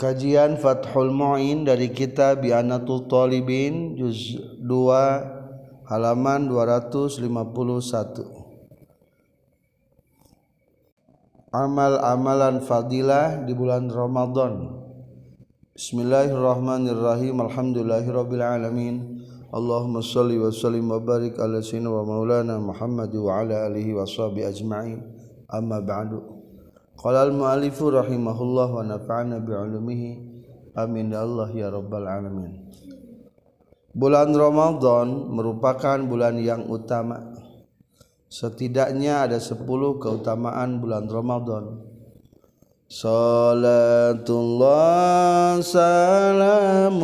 Kajian Fathul Mu'in dari kitab Bi'anatul Talibin Juz 2 halaman 251 Amal-amalan fadilah di bulan Ramadan. Bismillahirrahmanirrahim. Alhamdulillahirrabbilalamin. Allahumma salli wa sallim wa barik ala sayyidina wa maulana Muhammad wa ala alihi wa sahbihi ajma'in. Amma ba'du Qala al-mu'allifu rahimahullah wa nafa'ana bi'ulumihi. Amin ya Allah ya rabbal alamin. Bulan Ramadan merupakan bulan yang utama. Setidaknya ada 10 keutamaan bulan Ramadan. Salatullah salamullah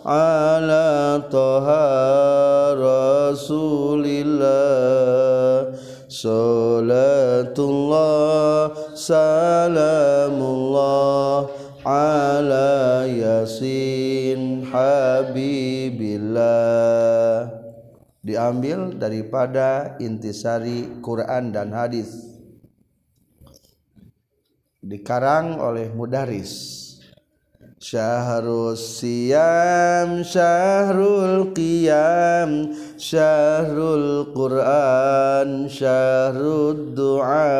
ala toha rasulillah Salatullah salamullah ala yasin habibillah. Diambil daripada intisari Quran dan hadis. Dikarang oleh Mudaris. Syahrus siyam syahrul qiyam syahrul Quran syahrul du'a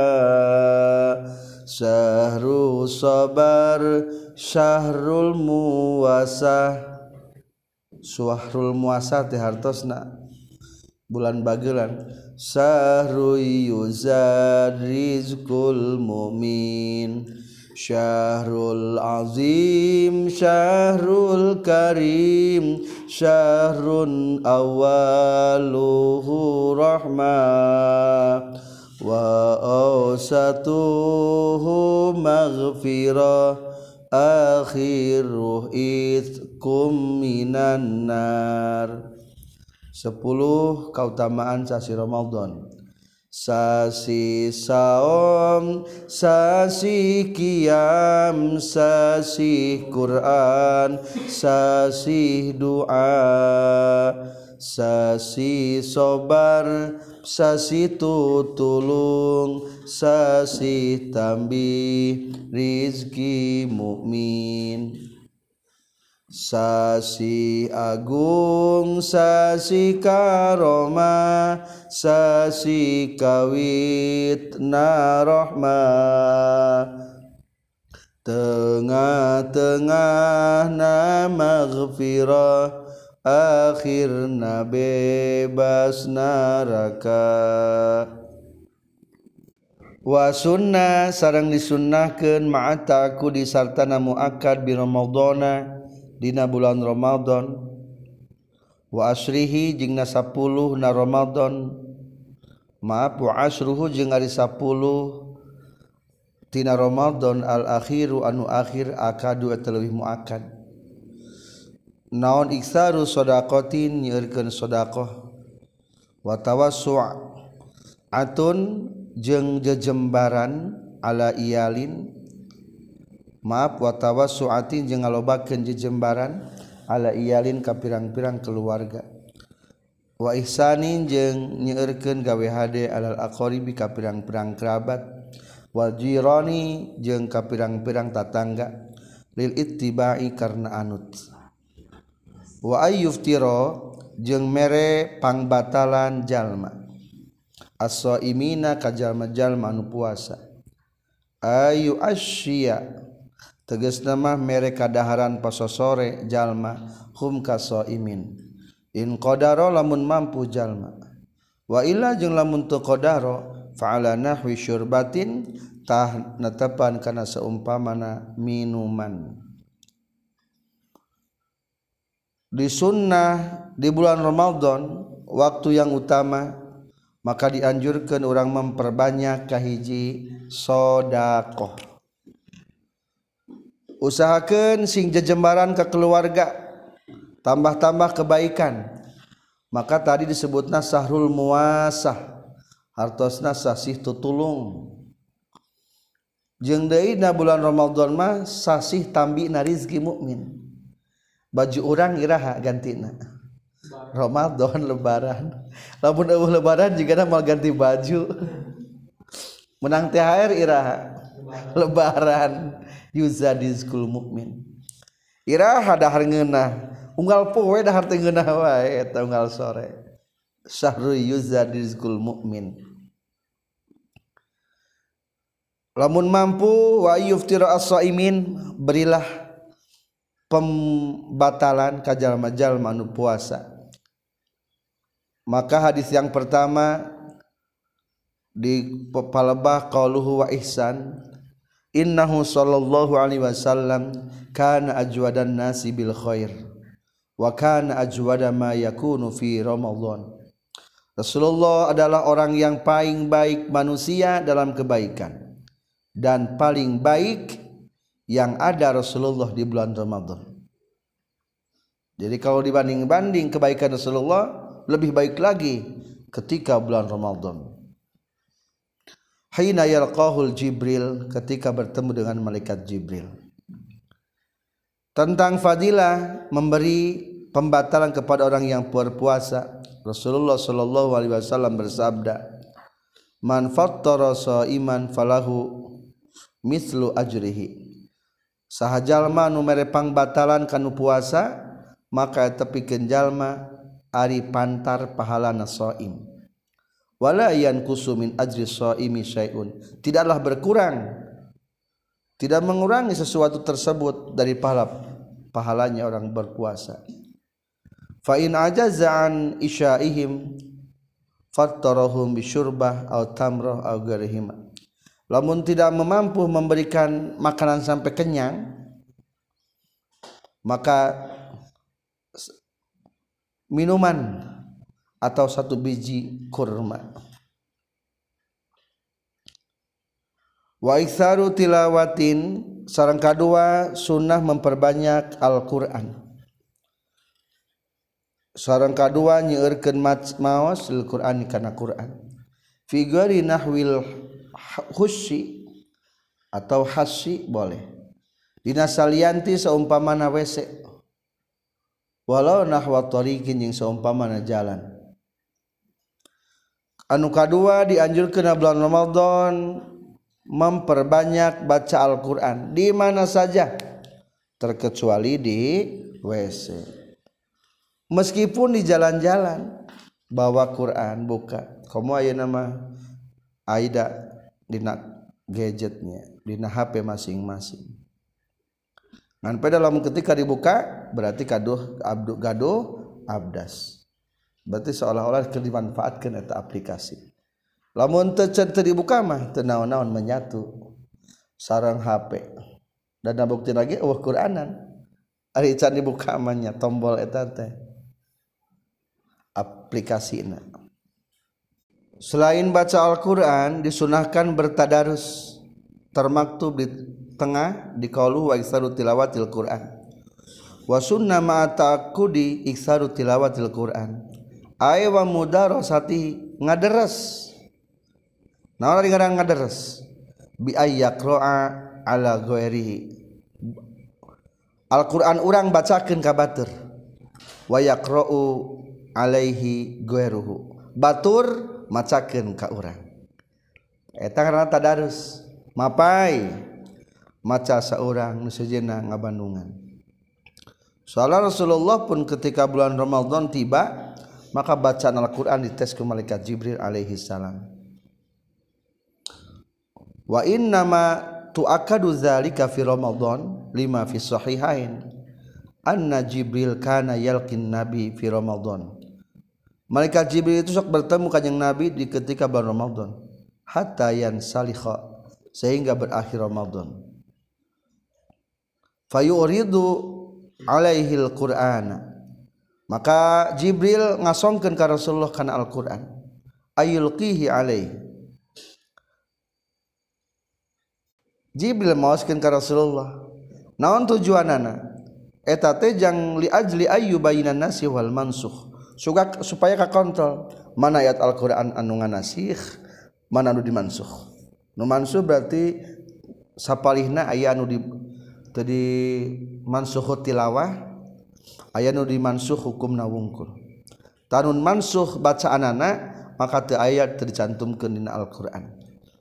syahrul sabar syahrul muwasah syahrul muasa teh hartosna bulan bagelan syahrul yuzad rizqul mumin syahrul azim syahrul karim Syahrun awaluhu rahmah Wa awsatuhu maghfirah Akhiruh itkum minan nar Sepuluh keutamaan sasi Ramadan sasi saom sasi kiam sasi Quran sasi doa sasi sobar sasi tutulung sasi tambi rizki mukmin. Sasi Agung Sasi Karoma Sasi Kawit Narohma Tengah-tengah nama gfirah Akhirna bebas naraka Wasunna sarang disunnahkan ma'ataku disartana mu'akad biromodona dina bulan Romadhon wa asrihi jeung na 10 na Romadhon maaf wa asruhu jeung ari 10 tina Romadhon al akhiru anu akhir akadu eta leuwih muakad naon iksaru sadaqatin nyeurkeun sedekah wa tawassu' atun jeung jejembaran ala iyalin. maaf watawa suati jeung ngalobakeun jejembaran. Ala iyalin ka pirang-pirang keluarga. Wa ihsanin jeung nyeurkeun gawe hade alal aqaribi ka pirang-pirang kerabat. Wal jirani jeung ka pirang-pirang tatangga. Lil ittibai karena anut. Wa ayyuftiro jeung mere pangbatalan jalma. As-saimina ka jalma-jalma anu puasa. Ayu asya teges nama mereka daharan poso sore jalma hum kasoimin. In qadaro lamun mampu jalma. Wa illa jeung lamun tu qadaro fa'ala nahwi syurbatin tah netepan kana seumpamana minuman. Di sunnah di bulan Ramadan waktu yang utama maka dianjurkan orang memperbanyak kahiji sodakoh usahakan sing jejembaran ke keluarga tambah-tambah kebaikan. Maka tadi disebutna sahrul muasah hartosna sasih tutulung jeung deui na bulan Ramadan mah sasih tambi na rizki mukmin. Baju urang iraha gantina. Ramadan lebaran. Lamun eueuh lebaran juga mal ganti baju. Menang THR iraha. Lebaran. Yuza di school mukmin. Iraha dahar ngeunah. Unggal poe dahar teu ngeunah wae eta unggal sore. Syahru yuza di school mukmin. Lamun mampu wa yuftira as-saimin berilah pembatalan kajal-jalma anu puasa. Maka hadis yang pertama di palebah qauluhu wa ihsan innahu sallallahu alaihi wasallam kana ajwadan nasi bil khair wa kana ajwada ma yakunu fi ramadan Rasulullah adalah orang yang paling baik manusia dalam kebaikan dan paling baik yang ada Rasulullah di bulan Ramadan. Jadi kalau dibanding-banding kebaikan Rasulullah lebih baik lagi ketika bulan Ramadan. Haina yalqahul Jibril ketika bertemu dengan malaikat Jibril. Tentang fadilah memberi pembatalan kepada orang yang berpuasa. Rasulullah sallallahu alaihi wasallam bersabda, "Man fattara iman falahu mislu ajrihi." Sahajalma nu mere pangbatalan kanu puasa, maka tepikeun jalma ari pantar pahala nasoim walayan kusumin ajri soimi syai'un. Tidaklah berkurang tidak mengurangi sesuatu tersebut dari pahala pahalanya orang berpuasa fa in ajaza an isyaihim fattarahum bisyurbah au tamrah au gharihim lamun tidak memampu memberikan makanan sampai kenyang maka minuman atau satu biji kurma. Wa iktsaru tilawatin sarang kedua sunnah memperbanyak Al-Qur'an. Sarang kedua nyeureurkeun maos Al-Qur'an kana Qur'an. Fi ghairi nahwil hushi atau hasyi boleh. Dina salianti seumpamana WC. Walau nahwa tariqin yang seumpamana jalan anu kadua dianjurkeun bulan Ramadan memperbanyak baca Al-Qur'an. Di mana saja? Terkecuali di WC meskipun di jalan-jalan bawa Quran buka. Kamu aya nama Aida di gadgetnya di HP masing-masing. Ngan pada lamun ketika dibuka berarti kaduh abdu gaduh abdas berarti seolah-olah keur dimanfaatkeun eta aplikasi. Lamun teu dibuka mah teu naon-naon menyatu. Sarang HP dan bukti lagi eueuh Qur'anan. Ari can dibuka mah tombol eta teh. Aplikasina. Selain baca Al-Quran disunahkan bertadarus. Termaktub di tengah di qaulu wa iksaru tilawatil Quran. Wa sunna ma ta'aqqudi iksaru tilawatil Quran Aywa muda rosati ngaderes. naon ari dengar ngaderes. Bi ayak ala goerihi. Al Quran urang bacakeun ka batur wa yaqra'u alaihi goeruhu. Batur macakeun ka urang Eta ngaran tadarus. Mapai maca seorang nusajena ngabandungan. Soalnya Rasulullah pun ketika bulan Ramadan tiba, maka bacaan Al-Quran dites ke malaikat Jibril alaihi salam. Wa innama tu'akadu dzalika fi Ramadan lima fi sahihain. Anna Jibril kana yalqin nabi fi Ramadan. Malaikat Jibril itu sok bertemu kanjeng nabi di ketika bulan Ramadan. Hatta yan salikha sehingga berakhir Ramadan. Fayuridu alaihil Qur'ana maka Jibril ngasongkan ke Rasulullah kana Al-Quran. Ayulqihi alaih. Jibril mauskan ke Rasulullah. Naon tujuan anak eta teh jang li ajli ayu bayinan nasih wal mansuh Suga, supaya kakontrol. Mana ayat Al-Quran anu nganasih mana anu dimansuh nu mansuh berarti sapalihna ayat anu di tadi mansuh tilawah aya nu dimansuh hukum nawungkul. Tanun mansuh bacaan anak maka te ayat tercantum ke dina Al-Quran.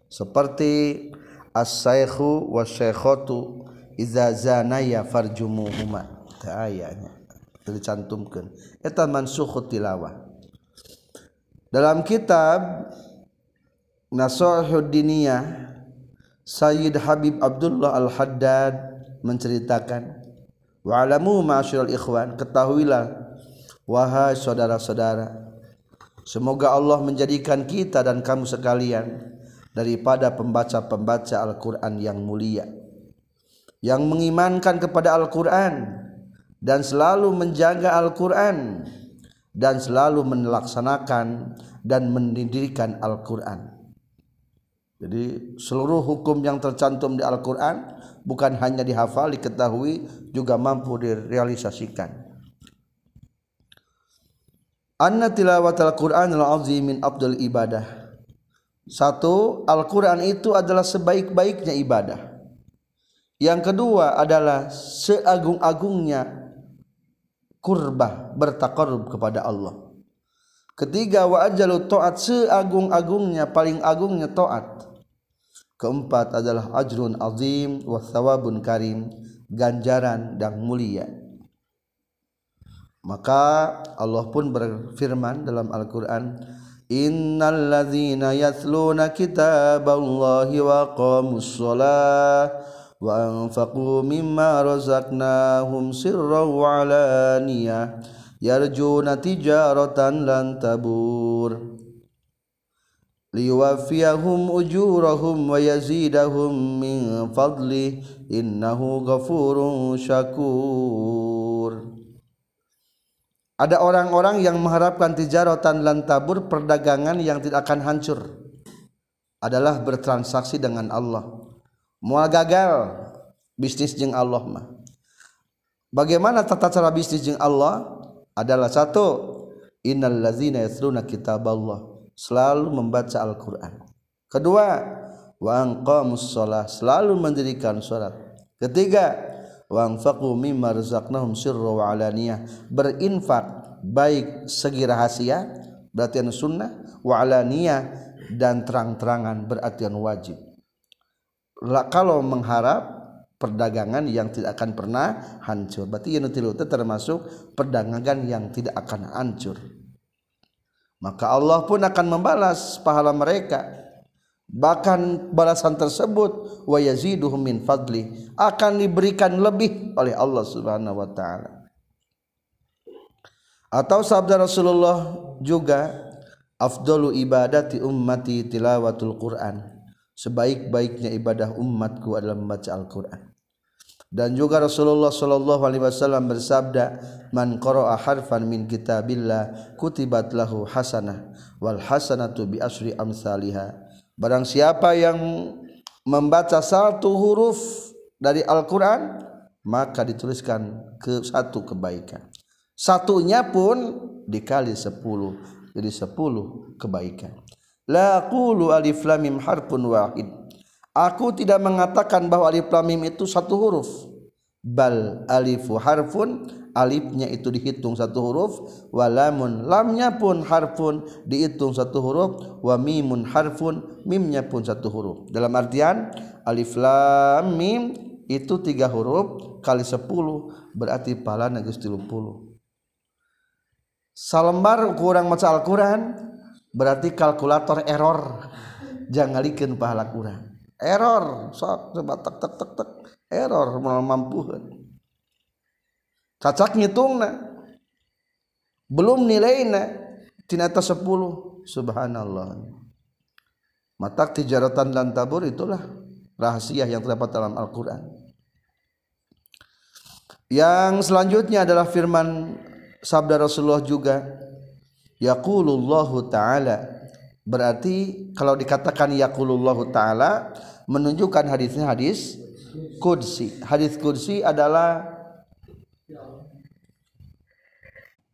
Seperti as-saykhu wasyekhatu iza zanaya farjumuhuma. Te ayatnya tercantumkan eta mansuh tilawah. Dalam kitab Nasohuddiniyah Sayyid Habib Abdullah Al-Haddad menceritakan wa'alamu ma'asyiral ikhwan ketahuilah wahai saudara-saudara semoga Allah menjadikan kita dan kamu sekalian daripada pembaca-pembaca Al-Qur'an yang mulia yang mengimankan kepada Al-Qur'an dan selalu menjaga Al-Qur'an dan selalu melaksanakan dan mendirikan Al-Qur'an jadi seluruh hukum yang tercantum di Al-Quran bukan hanya dihafal, diketahui, juga mampu direalisasikan. Anna tilawat Al-Quran al-azim min abdul ibadah. Satu, Al-Quran itu adalah sebaik-baiknya ibadah. Yang kedua adalah seagung-agungnya kurbah bertakarub kepada Allah. Ketiga wa ajalu taat seagung-agungnya paling agungnya taat. Keempat adalah ajrun azim wa thawabun karim, ganjaran dan mulia. Maka Allah pun berfirman dalam Al-Qur'an, Innal ladzina yatluna kitaballahi wa qamus shalah wa anfaqu mimma razaqnahum sirran wa alaniyah yarjuna tijaratan lan tabur. Liwafiyahum ujurahum wa yazidahum min fadli innahu ghafurun syakur. Ada orang-orang yang mengharapkan tijaratan lan tabur perdagangan yang tidak akan hancur. Adalah bertransaksi dengan Allah. Mual gagal bisnis jeng Allah mah. Bagaimana tata cara bisnis jeng Allah adalah satu innal ladzina yatluna kitaballah selalu membaca Al-Qur'an. Kedua wa aqamus shalah selalu mendirikan salat ketiga wa anfaqu mimma razaqnahum sirra wa alaniyah berinfak baik segi rahasia berarti sunnah wa alaniyah dan terang-terangan berarti wajib. Kalau mengharap perdagangan yang tidak akan pernah hancur. Berarti yang tilu termasuk perdagangan yang tidak akan hancur. Maka Allah pun akan membalas pahala mereka. Bahkan balasan tersebut wa yaziduhum min fadli akan diberikan lebih oleh Allah Subhanahu wa taala. Atau sabda Rasulullah juga afdalu ibadati ummati tilawatul Quran sebaik-baiknya ibadah umatku adalah membaca Al-Quran dan juga Rasulullah Shallallahu Alaihi Wasallam bersabda man qara'a harfan min kitabillah kutibat lahu hasanah wal hasanatu bi asri amsalihha barang siapa yang membaca satu huruf dari Al-Quran maka dituliskan ke satu kebaikan. Satunya pun dikali sepuluh jadi sepuluh kebaikan. La aqulu alif lam mim harfun wahid. Aku tidak mengatakan bahwa alif lam mim itu satu huruf. Bal alifu harfun alifnya itu dihitung satu huruf. Walamun lamnya pun harfun dihitung satu huruf. Wa mimun harfun mimnya pun satu huruf. Dalam artian alif lam mim itu tiga huruf kali sepuluh berarti pala nagus tilu puluh salembar kurang maca Al-Quran berarti kalkulator error. Jangan liken pahala kurang error. Sok coba tek tek tek tek. Error mau mampu. Cacak ngitung belum nilainya tinata sepuluh. Subhanallah. Mata tijaratan dan tabur itulah rahasia yang terdapat dalam Al-Quran. Yang selanjutnya adalah firman sabda Rasulullah juga yaqulullahu taala berarti kalau dikatakan yaqulullahu taala menunjukkan hadisnya hadis kudsi hadis kudsi adalah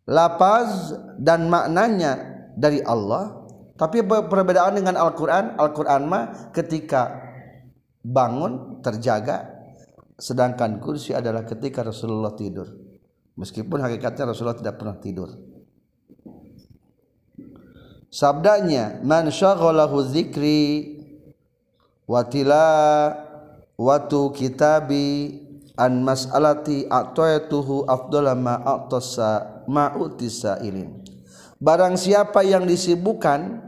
lapaz dan maknanya dari Allah tapi perbedaan dengan Al-Qur'an Al-Qur'an mah ketika bangun terjaga sedangkan kursi adalah ketika Rasulullah tidur. Meskipun hakikatnya Rasulullah tidak pernah tidur sabdanya man syaghalahu dzikri watila watu kitabi an mas'alati a'taytuhu afdala ma a'tasa ma'utisa ilin. Barang siapa yang disibukkan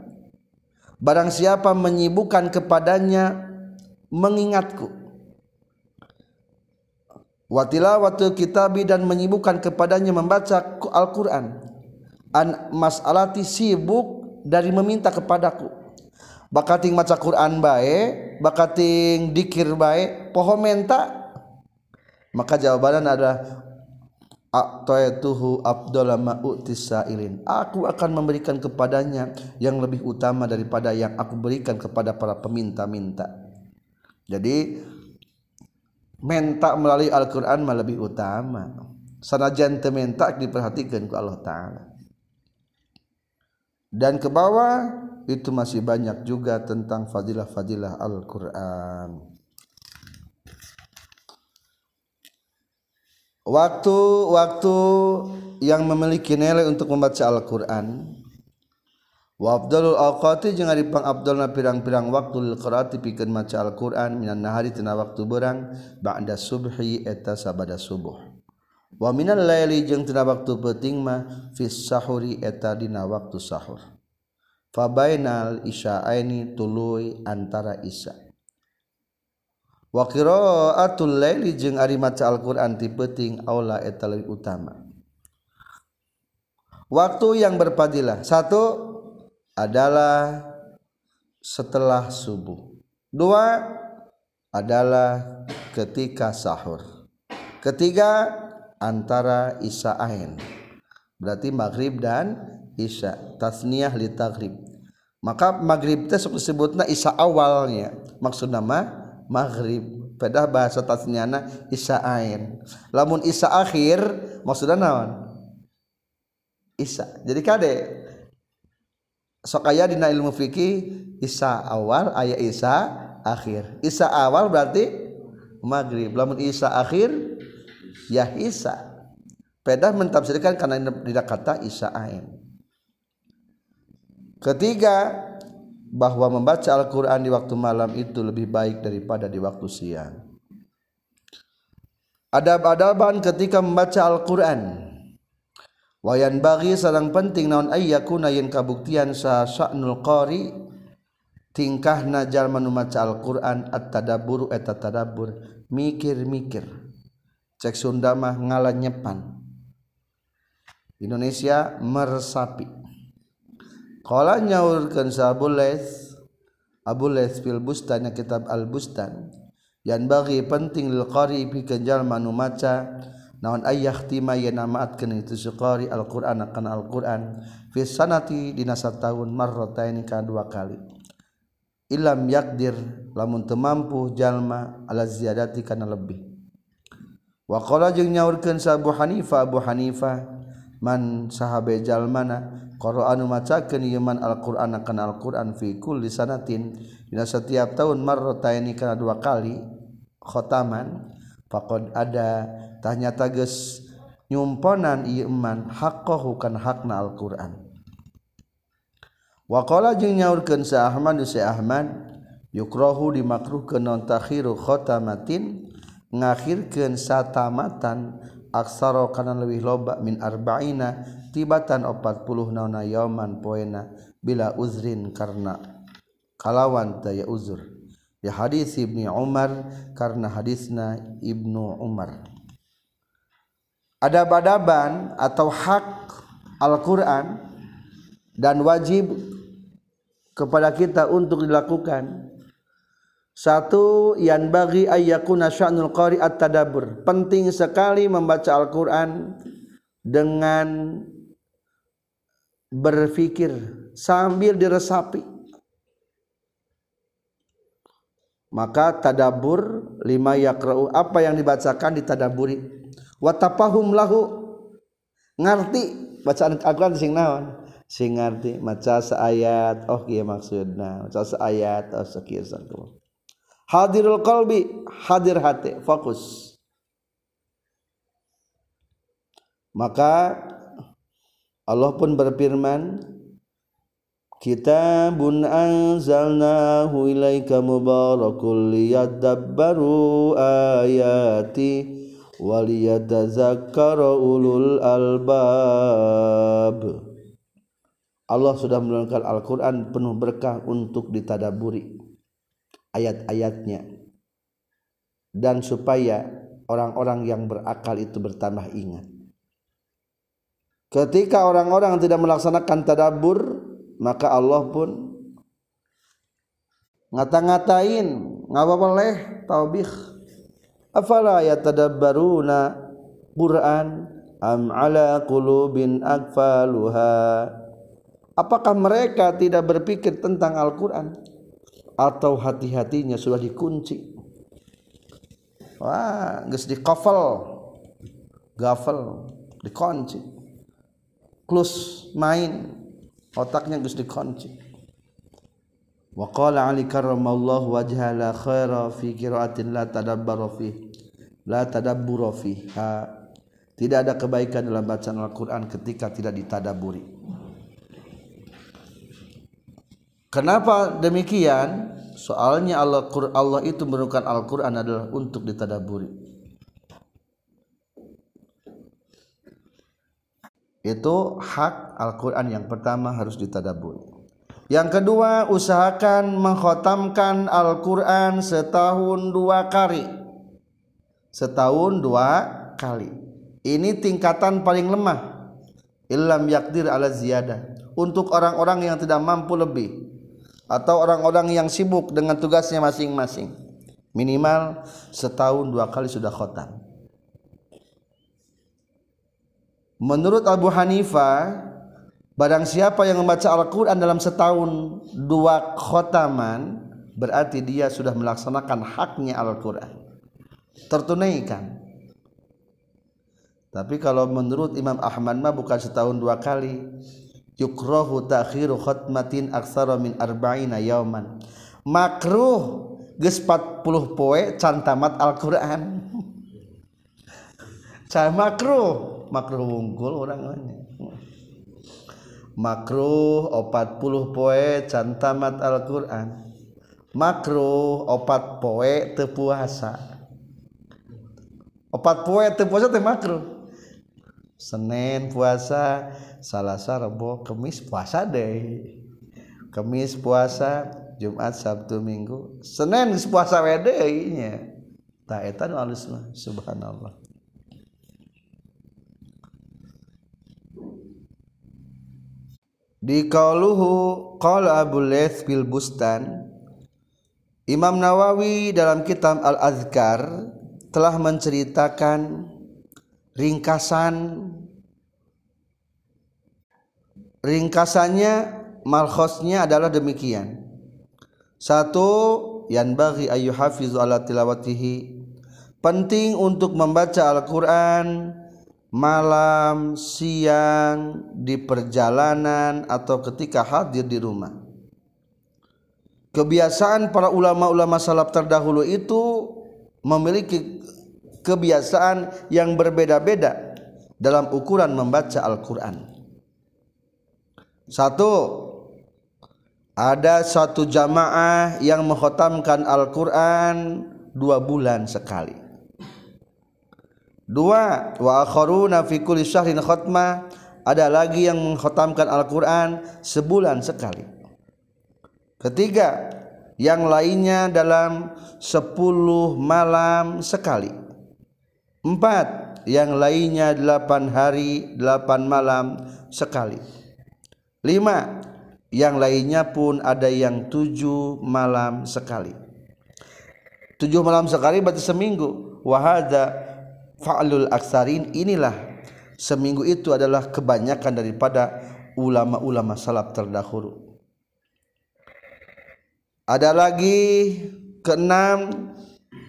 barang siapa menyibukkan kepadanya mengingatku. Watila watu kitabi dan menyibukkan kepadanya membaca Al-Qur'an. An mas'alati sibuk dari meminta kepadaku bakating maca Quran baik bakating dikir baik pohon menta maka jawaban ada A'taituhu Abdullah ma'utis sa'ilin Aku akan memberikan kepadanya yang lebih utama daripada yang aku berikan kepada para peminta-minta. Jadi menta melalui Al-Qur'an lebih utama. Sanajan teu menta diperhatikan ku Allah taala. Dan ke bawah itu masih banyak juga tentang fadilah-fadilah Al-Quran. Waktu-waktu yang memiliki nilai untuk membaca Al-Quran. Wa afdalul awqati jeung ari pangabdalna pirang-pirang waktu lil qiraati pikeun maca Al-Qur'an minan nahari tina waktu berang ba'da subhi eta sabada subuh wa minal laili jeung tina waktu peuting mah fis sahuri eta dina waktu sahur. Fabainal isya'aini tuluy antara isya. Wa qiraatul laili jeung ari maca Al-Qur'an ti peuting aula eta leuwih utama. Waktu yang berfadilah. Satu adalah setelah subuh. Dua adalah ketika sahur. Ketiga antara isya'ain berarti maghrib dan isya. Tasniyah li taghrib. Maka maghrib teh disebutna isya awalnya. Maksud nama maghrib. Pada bahasa tasniyana isya ain. Lamun isya akhir maksudna naon? Isya. Jadi kade? Sok aya dina ilmu fikih isya awal aya isya akhir. Isya awal berarti maghrib. Lamun isya akhir ya isya pedah mentafsirkan karena tidak kata isya ain Ketiga, bahwa membaca Al-Quran di waktu malam itu lebih baik daripada di waktu siang. Adab-adaban ketika membaca Al-Quran. Wayan bagi sarang penting naon ayyakuna yen kabuktian sa sya'nul qari tingkah najal manumaca Al-Quran at-tadabbur eta tadabbur mikir-mikir cek Sunda mah ngalanyepan Indonesia meresapi Qala nyaurkeun sa Abu Abu Laits fil Bustan kitab Al Bustan yang bagi penting lil qari pikeun jalma nu maca. Naon ayah tima yen namaatkeun itu suqari Al-Qur'an akan Al-Qur'an. Fi sanati dina sataun marrataini ka dua kali. Ilam yakdir lamun teu mampu jalma ala ziyadati kana lebih Wakola jeung nyaurkeun sa Abu Hanifah Abu Hanifah man sahabe jalmana qara anu macakeun ieu man Al-Qur'an kana Al-Qur'an fi kulli sanatin dina setiap tahun marrataini kana dua kali khotaman faqad ada. Tanya tages nyumponan ieu man haqqahu kana hakna Al-Qur'an. Wakola jeung nyaurkeun sa Ahmad Syekh Ahmad yukrahu dimakruhkeun non takhiru khotamatin ngakhirkeun satamatan aksara kana leuwih loba min arba'ina tibatan 40 naona yauman poena bila uzrin karena kalawan daya uzur. Di hadis Ibnu Umar karena hadisna Ibnu Umar. Ada badaban atau hak Al-Qur'an dan wajib kepada kita untuk dilakukan satu yang bagi ayyakuna sya'nul qari at-tadabbur. Penting sekali membaca Al-Qur'an dengan berfikir sambil diresapi. Maka tadabur lima yakra'u apa yang dibacakan ditadaburi. Wa tafahum lahu ngerti bacaan Al-Qur'an sing naon? Sing ngerti maca ayat oh kieu maksudna. Maca ayat oh sakieu sakieu hadirul qalbi hadir hati fokus. Maka Allah pun berfirman Kitabun anzalnahu ilaika mubarakul liyadabbaru ayati waliyadazakkara ulul albab. Allah sudah menurunkan Al-Quran penuh berkah untuk ditadaburi ayat-ayatnya. Dan supaya orang-orang yang berakal itu bertambah ingat. Ketika orang-orang tidak melaksanakan tadabur maka Allah pun ngata-ngatain ngapa boleh taubih. Afala yatadabbaruna Quran am ala qulubin akfaluha? Apakah mereka tidak berpikir tentang Al-Qur'an atau hati-hatinya sudah dikunci. Wah geus di kafel gafel dikunci. Close main otaknya geus dikunci. Wa qala ali karramallahu wajha la khaira fi qiraatin la tadabbara fi la tadabbura fiha. Tidak ada kebaikan dalam bacaan Al-Qur'an ketika tidak ditadaburi Kenapa demikian? Soalnya Allah Allah itu menurunkan Al-Qur'an adalah untuk ditadaburi. Itu hak Al-Quran yang pertama harus ditadaburi. Yang kedua, usahakan mengkhotamkan Al-Quran setahun dua kali. Setahun dua kali. Ini tingkatan paling lemah. Illam yakdir ala ziyadah. Untuk orang-orang yang tidak mampu lebih. Atau orang-orang yang sibuk dengan tugasnya masing-masing. Minimal setahun dua kali sudah khotam. Menurut Abu Hanifah, barang siapa yang membaca Al-Quran dalam setahun dua khotaman, berarti dia sudah melaksanakan haknya Al-Quran. Tertunaikan. Tapi kalau menurut Imam Ahmad mah bukan setahun dua kali. Yukrohu takhiru khotmatin aksara min arba'ina yauman. Makruh geus 40 poe can tamat Al-Qur'an. Can makruh makruh wungkul orang makruh opat puluh poe cantamat Al-Quran makruh opat poe tepuasa opat poe tepuasa teh makruh Senin puasa Salasa Rebo Kemis puasa deh. Kemis puasa Jumat Sabtu Minggu. Senin puasa wede nya tak eta nu subhanallah. Di qauluhu qala Abu Laits fil Bustan. Imam Nawawi dalam kitab Al-Azkar telah menceritakan ringkasan ringkasannya malkhosnya adalah demikian satu yang bagi ayu hafizu ala tilawatihi penting untuk membaca Al-Quran malam, siang, di perjalanan atau ketika hadir di rumah. Kebiasaan para ulama-ulama salaf terdahulu itu memiliki kebiasaan yang berbeda-beda dalam ukuran membaca Al-Quran. Satu, ada satu jamaah yang menghotamkan Al-Quran dua bulan sekali. Dua wa akharuna fi kulli syahrin khatmah ada lagi yang mengkhatamkan Al-Qur'an sebulan sekali. Ketiga, yang lainnya dalam sepuluh malam sekali. Empat, yang lainnya delapan hari, delapan malam sekali. Lima, yang lainnya pun ada yang tujuh malam sekali. Tujuh malam sekali berarti seminggu. Wahada fa'lul aksarin inilah seminggu itu adalah kebanyakan daripada ulama-ulama salaf terdahulu ada lagi keenam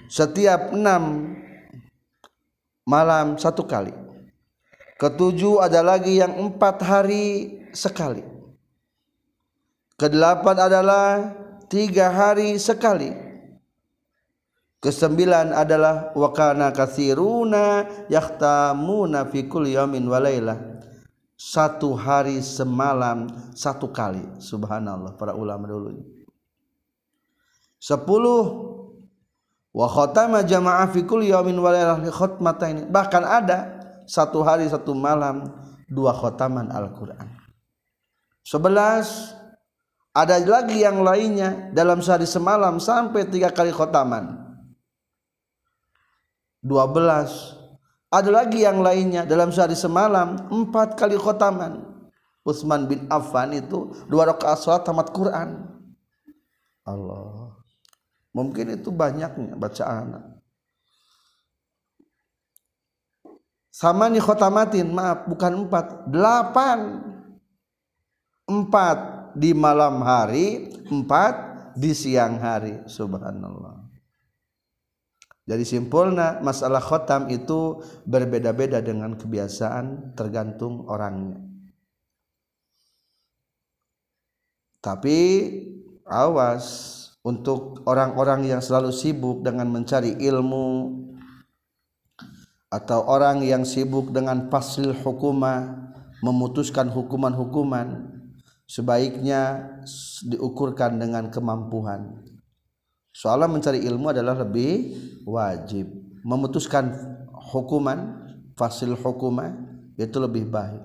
setiap enam malam satu kali ketujuh ada lagi yang empat hari sekali. Kedelapan adalah tiga hari sekali. Kesembilan adalah wakana kasiruna yahtamuna fi kulli yaumin walailah. satu hari semalam satu kali. Subhanallah para ulama dulu sepuluh wa khatama jamaah fi kulli yawmin wa lailatin khatmataini bahkan ada satu hari satu malam dua khataman Al-Qur'an 11 ada lagi yang lainnya dalam sehari semalam sampai tiga kali khotaman 12 ada lagi yang lainnya dalam sehari semalam empat kali khotaman. Utsman bin Affan itu dua rakaat salat tamat Quran. Allah. Mungkin itu banyaknya bacaan. Sama nih khotamatin, maaf bukan empat, delapan. Empat di malam hari, empat di siang hari. Subhanallah. Jadi simpulnya masalah khotam itu berbeda-beda dengan kebiasaan tergantung orangnya. Tapi awas untuk orang-orang yang selalu sibuk dengan mencari ilmu atau orang yang sibuk dengan pasil hukumah memutuskan hukuman-hukuman sebaiknya diukurkan dengan kemampuan. Soalnya mencari ilmu adalah lebih wajib. Memutuskan hukuman fasil hukuman itu lebih baik.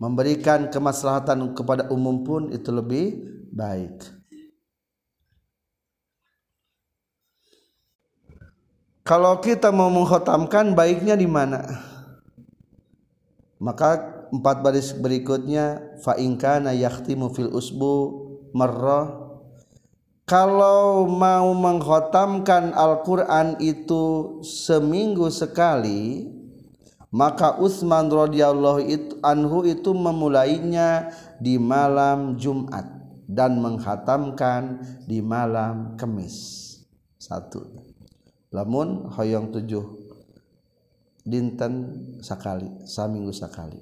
Memberikan kemaslahatan kepada umum pun itu lebih baik kalau kita mau menghotamkan baiknya di mana? Maka empat baris berikutnya fa inkana yahtimu fil usbu marrah kalau mau mengkhotamkan Al-Quran itu seminggu sekali maka Utsman radhiyallahu anhu itu memulainya di malam Jumat dan menghatamkan di malam Kamis. Satu lamun hoyong tujuh dinten sekali saminggu sekali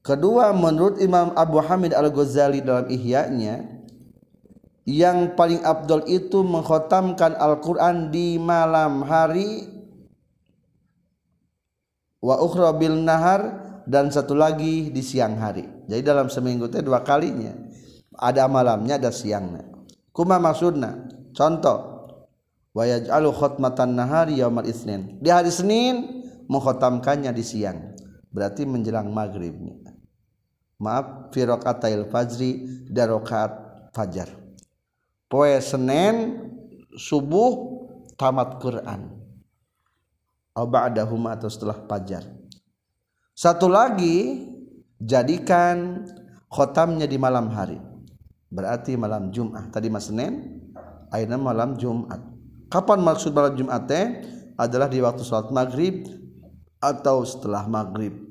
kedua menurut Imam Abu Hamid Al-Ghazali dalam Ihya-nya yang paling abdul itu mengkhotamkan Al-Quran di malam hari wa ukhra nahar dan satu lagi di siang hari. Jadi dalam seminggu itu dua kalinya. Ada malamnya ada siangnya. Kuma maksudna? Contoh wa yaj'alu khutmatan nahari yaumal isnin di hari Senin mengkhotamkannya di siang. Berarti menjelang maghrib maaf fi raqatail fajri dan rakaat fajar. Poe Senin subuh tamat Quran. Ba'dahuma atau setelah fajar. Satu lagi jadikan khotamnya di malam hari. Berarti malam Jumat tadi mas Senin akhirnya malam Jumat kapan maksud malam Jumat teh adalah di waktu sholat maghrib atau setelah maghrib.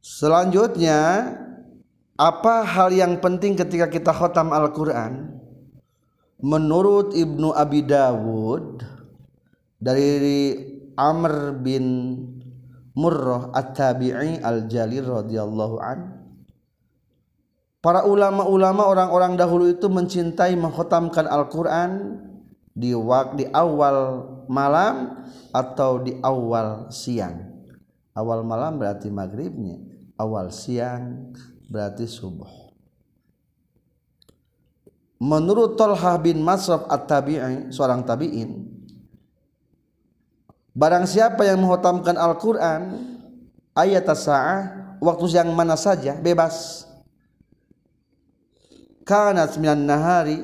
Selanjutnya apa hal yang penting ketika kita khotam Al-Quran? Menurut Ibnu Abi Dawud dari Amr bin Murrah At-Tabi'i Al-Jalil radhiyallahu an Para ulama-ulama orang-orang dahulu itu mencintai mengkhotamkan Al-Quran di di awal malam atau di awal siang. Awal malam berarti maghribnya, awal siang berarti subuh menurut Tolhah bin Masraf at-tabi'i seorang tabi'in barang siapa yang menghotamkan Al-Quran ayat sa'ah waktu yang mana saja bebas karena sembilan nahari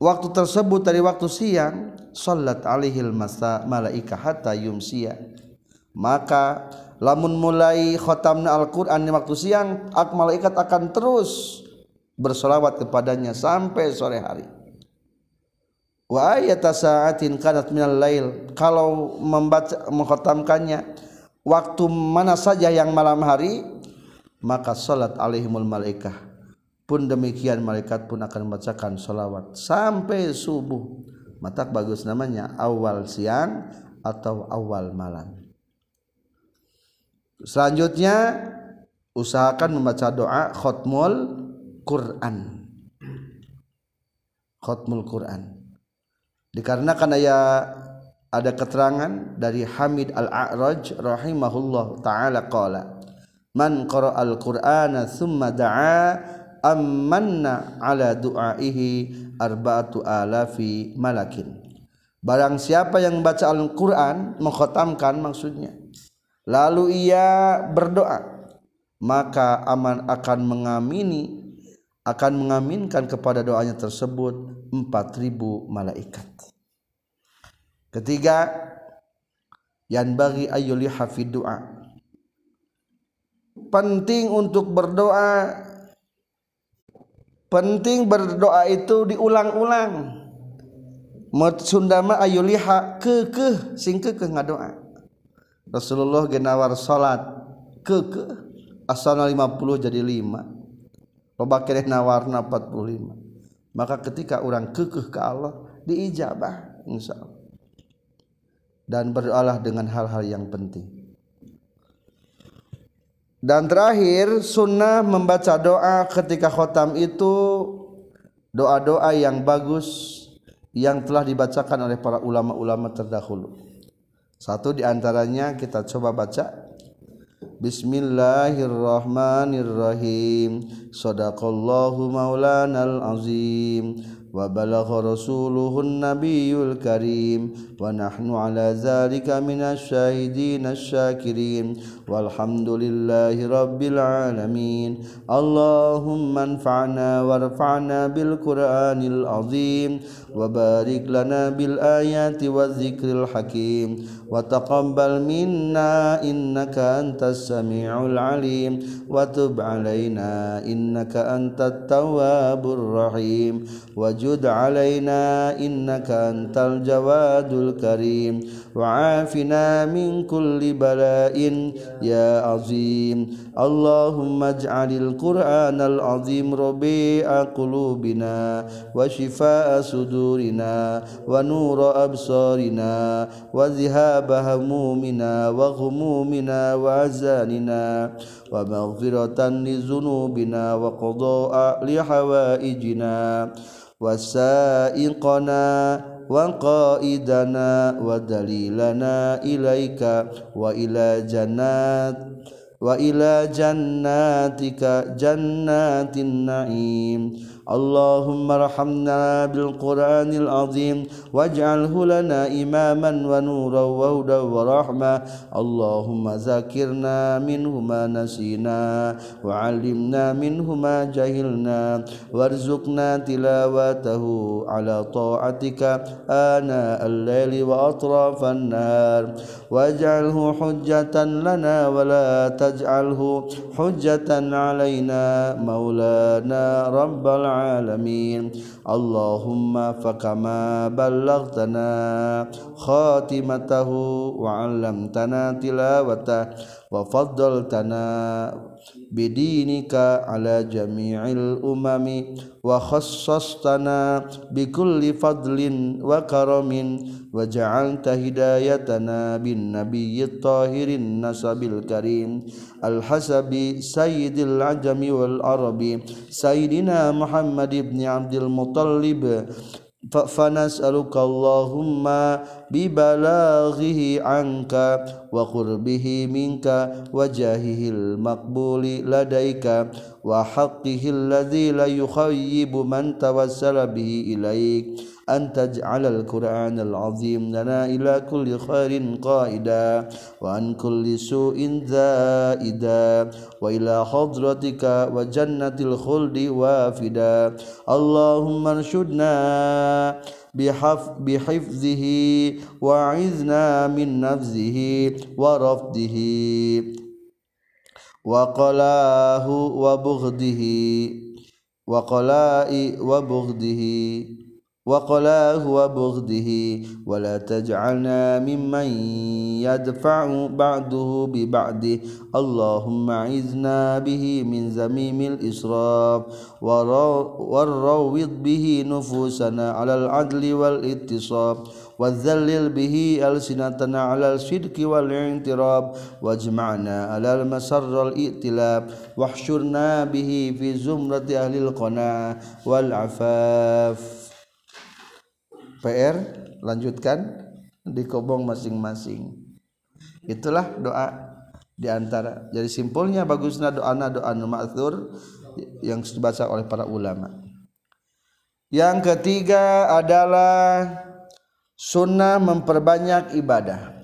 waktu tersebut dari waktu siang salat alihil masa malaika hatta yumsiya. Maka lamun mulai khotamna Al-Quran di waktu siang ak malaikat akan terus bersolawat kepadanya sampai sore hari. Wa ayata sa'atin kanat minal lail kalau membaca mengkhotamkannya waktu mana saja yang malam hari maka salat alaihimul malaikah pun demikian malaikat pun akan membacakan solawat sampai subuh mata bagus namanya awal siang atau awal malam Selanjutnya usahakan membaca doa khutmul Quran. Khutmul Quran. Dikarenakan ayat ada keterangan dari Hamid al-A'raj rahimahullah taala qala man al-Qur'ana thumma da'a amanna ala du'aihi arba'atu alafi malakin. Barang siapa yang membaca Al-Qur'an mengkhatamkan maksudnya. Lalu ia berdoa maka aman akan mengamini akan mengaminkan kepada doanya tersebut 4000 malaikat. Ketiga yang bagi ayuli hafid doa penting untuk berdoa penting berdoa itu diulang-ulang. Sundama ayuliha ke ke sing ke ngadoa Rasulullah genawar salat ke ke asalna 50 jadi 5 loba keneh nawarna 45 maka ketika orang kekeh ke Allah diijabah insyaallah dan berdoalah dengan hal-hal yang penting. Dan terakhir sunnah membaca doa ketika khotam itu doa-doa yang bagus yang telah dibacakan oleh para ulama-ulama terdahulu. Satu di antaranya kita coba baca. Bismillahirrahmanirrahim. Sadaqallahu maulanal azim وبلغ رسوله النبي الكريم ونحن على ذلك من الشاهدين الشاكرين والحمد لله رب العالمين. اللهم انفعنا وارفعنا بالقرآن العظيم. وبارك لنا بالآيات والذكر الحكيم. وتقبل منا إنك أنت السميع العليم. وتب علينا إنك أنت التواب الرحيم. وجد علينا إنك أنت الجواد الكريم. وعافنا من كل بلاء يا عظيم. اللهم اجعل القرآن العظيم ربيع قلوبنا وشفاء صدورنا ونور أبصارنا وذهاب همومنا وغمومنا وأحزاننا ومغفرة لذنوبنا وقضاء لحوائجنا وسائقنا waqaidana wa dalilana ilaika wa ila jannat wa ila jannatika jannatin na'im. اللهم ارحمنا بالقرآن العظيم واجعله لنا إماما ونورا وهدى ورحمة. اللهم ذكرنا منه ما نسينا وعلمنا منه ما جهلنا وارزقنا تلاوته على طاعتك آناء الليل وأطراف النهار. واجعله حجة لنا ولا تجعله حجة علينا. مولانا رب العالمين. العالمين اللهم فكما بلغتنا خاتمته وعلمتنا تلاوته وفضلتنا bidinika ala jami'il umami wa khassastana bikulli fadlin wa karamin wa ja'alta hidayatana bin nabiyyit tahirin nasabil karim. Al hasabi sayyidil ajami wal arabi sayyidina Muhammad ibn Abdul Muttalib Allahumma bibalaghihi anka wa qurbihi minka wajahihil maqbuli ladaika wa haqqihi alladhi la yukhayyibu man tawassala bihi ilaik. أن تجعل القرآن العظيم لنا إلى كل خير قائدا وعن كل سوء زائدا وإلى حضرتك وجنة الخلد وافدا. اللهم ارشدنا بحفظه وعزنا من نفسه ورفضه وقلاه وبغضه وقلاء وبغضه. وقلاه وبغضه ولا تجعلنا ممن يدفع بعده ببعده اللهم عزنا به من زميم الإسراف والروض به نفوسنا على العدل والاتصاب وذلل به ألسنتنا على الصدق والاعتراب واجمعنا على المسر الائتلاف. واحشرنا به في زمرة أهل القناعة والعفاف. PR lanjutkan di kobong masing-masing. Itulah doa di antara jadi simpulnya bagusnya doa doa ma'thur yang dibaca oleh para ulama. Yang ketiga adalah sunnah memperbanyak ibadah.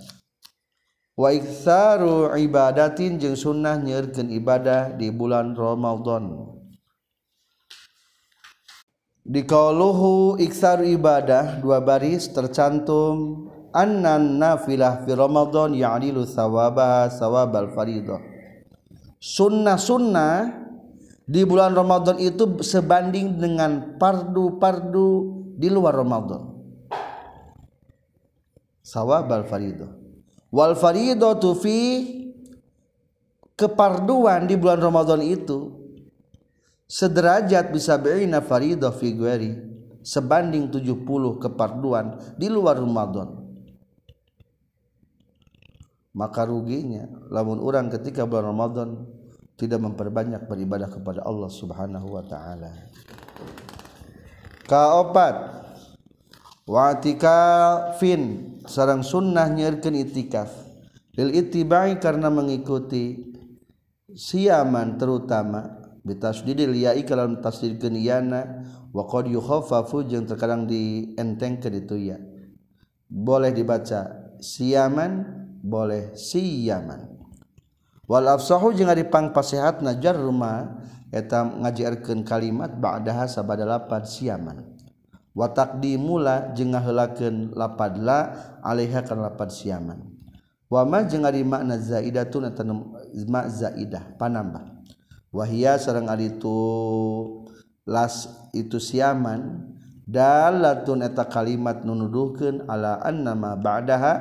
Wa iktsaru ibadatin jeung sunnah nyeurkeun ibadah di bulan Ramadan di kauluhu iksaru ibadah dua baris tercantum. Annan nafilah fi Ramadan ya'dilu sawaba sawabal faridah. Sunnah sunnah di bulan Ramadan itu sebanding dengan pardu-pardu di luar Ramadan. Sawabal faridah. Wal faridatu fi keparduan di bulan Ramadan itu sederajat bisa berina faridah fi gueri sebanding 70 keparduan di luar Ramadan maka ruginya lamun orang ketika bulan Ramadan tidak memperbanyak beribadah kepada Allah Subhanahu wa taala. Kaopat fin sarang sunnah nyerkeun itikaf lil ittibai karena mengikuti siaman terutama bitasdidil yai kalau tasdidkeun yana wa qad yukhaffafu jeung terkadang dientengkeun itu ya boleh dibaca siaman boleh siaman wal afsahu jeung ari pangpasehatna jarruma eta ngajieurkeun kalimat ba'daha sabada lapad siaman wa taqdimula jeung ngaheulakeun lapad la alaiha kana lapad siaman wa ma jeung ari makna zaidatun eta makna zaidah panambah. wahia sareng ari itu las itu siaman dalatun eta kalimat nunuduhkeun ala annama ba'daha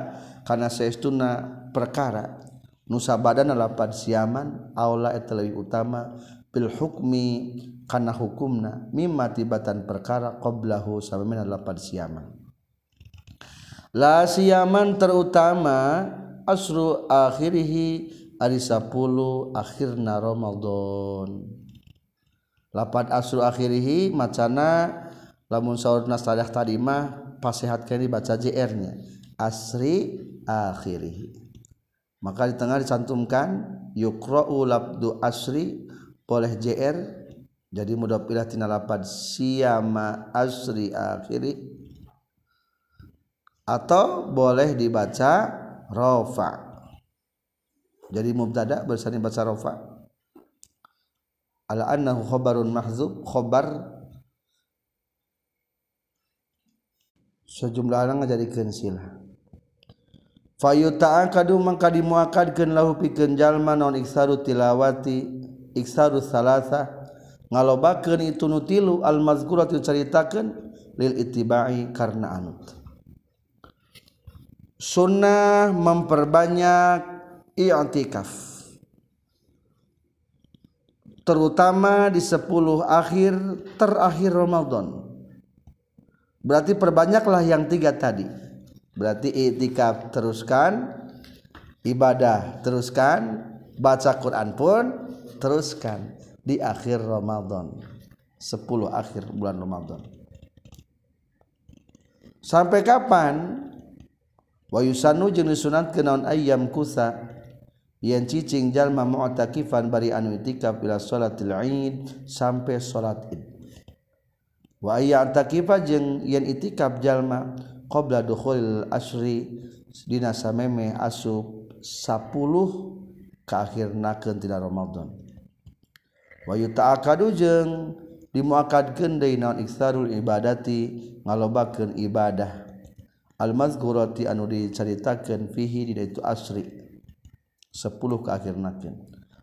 kana saestuna perkara. Nusa badan lapan siaman aula eta leuwih utama bil hukmi kana hukumna mimma tibatan perkara qablahu samemina lapan siaman. La siaman terutama asru akhirihi ari 10 akhirna Ramadan. Lapan asru akhirihi macana lamun saurna sadah tadi mah pasehatkeun baca JR-nya asri akhirihi. Maka di tengah dicantumkan yukra'u labdu asri boleh JR jadi mudah pilih tina lapad siyama asri akhiri. Atau boleh dibaca rofa jadi mubtada bersani baca rofa ala annahu khabarun mahzub khabar sejumlah orang ngajadikeun sila. Fayuta'an kadu mangka dimuakadkeun lahu pikeun jalma naon iksaru tilawati iksaru salasa ngalobakeun itu nutilu al mazkuratu caritakeun lil ittibai karena anut. Sunnah memperbanyak i'tikaf terutama di 10 akhir terakhir Ramadan. Berarti perbanyaklah yang tiga tadi. Berarti i'tikaf teruskan ibadah teruskan baca Quran pun teruskan di akhir Ramadan. 10 akhir bulan Ramadan. Sampai kapan? Wa yusanu jeung disunatkeun naon ayyam kusa yen cicing jalma mu'takifan bari anu itikaf ila salatil id sampai salat id wa ayya takifa jeung yen itikaf jalma qabla dukhulil asri dina sameme asup 10 ka akhirnakeun keun Ramadan. Wa yuta'akadu jeung dimuakadkeun deui naon iktsarul ibadati ngalobakeun ibadah. Al mazkurati anu dicaritakeun fihi dina itu asri. sepuluh ke akhir nakin.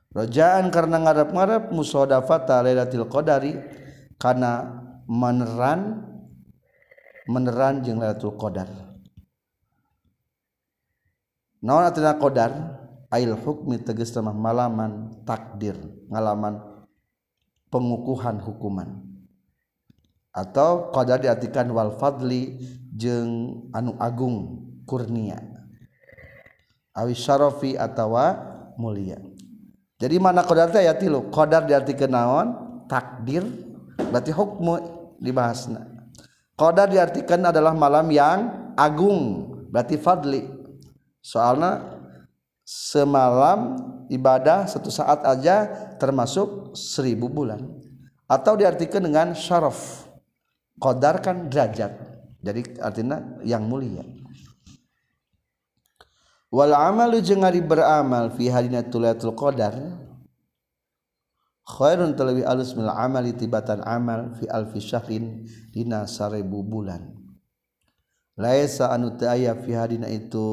Rojaan karena ngarap-ngarap musodafata lailatul qadari karena meneran meneran jeung lailatul qadar. Naon artina qadar? Ail hukmi tegas tamah malaman takdir ngalaman pengukuhan hukuman. Atau qadar diartikan wal fadli jeung anu agung kurnia. Awi syarafi atawa mulia. Jadi mana qadar teh ya tilu qadar diartikeun naon takdir berarti hukmu dibahasna. Qadar diartikan adalah malam yang agung berarti fadli. Soalnya semalam ibadah satu saat aja termasuk seribu bulan. Atau diartikan dengan syaraf. Qadar kan derajat. Jadi artinya yang mulia wal amalu jeung ari beramal fi hadina tulatul qadar khairun talawi alus mil amali tibatan amal fi alfi syahrin dina sarebu bulan. Laisa anu teu fi hadina itu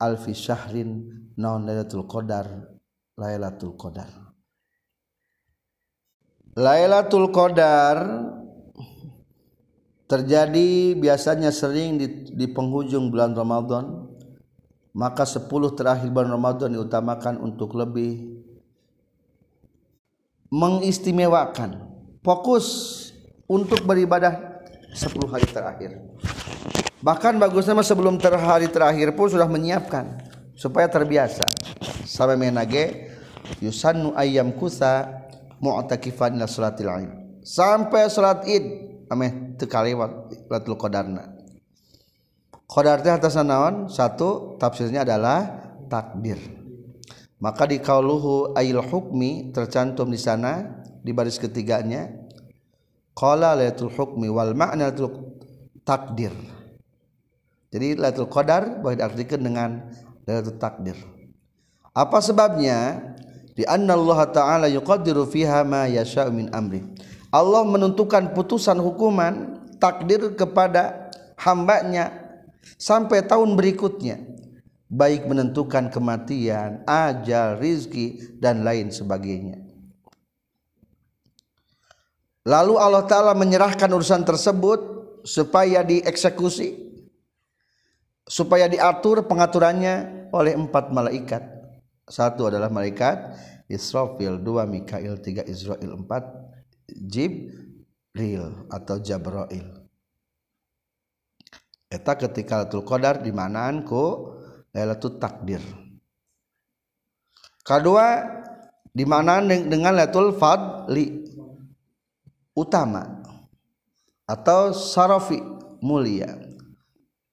alfi syahrin naon lailatul qadar lailatul qadar. Lailatul qadar terjadi biasanya sering di, di penghujung bulan Ramadan maka 10 terakhir bulan Ramadan diutamakan untuk lebih mengistimewakan fokus untuk beribadah 10 hari terakhir. Bahkan bagusnya sebelum ter hari terakhir pun sudah menyiapkan supaya terbiasa. Sampai menage yusannu ayam kusa mu'takifan ila salatil id sampai salat id ameh teu kaliwat latul qadarna qadar teh atas naon satu tafsirnya adalah takdir maka di kauluhu ayil hukmi tercantum di sana di baris ketiganya qala lailatul hukmi wal ma'na takdir jadi Lailatul Qadar boleh diartikan dengan Lailatul Takdir. Apa sebabnya? Di anna Allah Ta'ala yuqaddiru fiha ma yasha'u min amri. Allah menentukan putusan hukuman takdir kepada hambanya sampai tahun berikutnya baik menentukan kematian, ajal, rizki dan lain sebagainya. Lalu Allah Ta'ala menyerahkan urusan tersebut supaya dieksekusi supaya diatur pengaturannya oleh empat malaikat satu adalah malaikat Israfil dua Mikail tiga Israel empat Jibril atau Jabrail eta ketika Lailatul Qadar di manaan ku Lailatul Takdir. Kedua di mana dengan Lailatul Fadli utama atau sarafi mulia.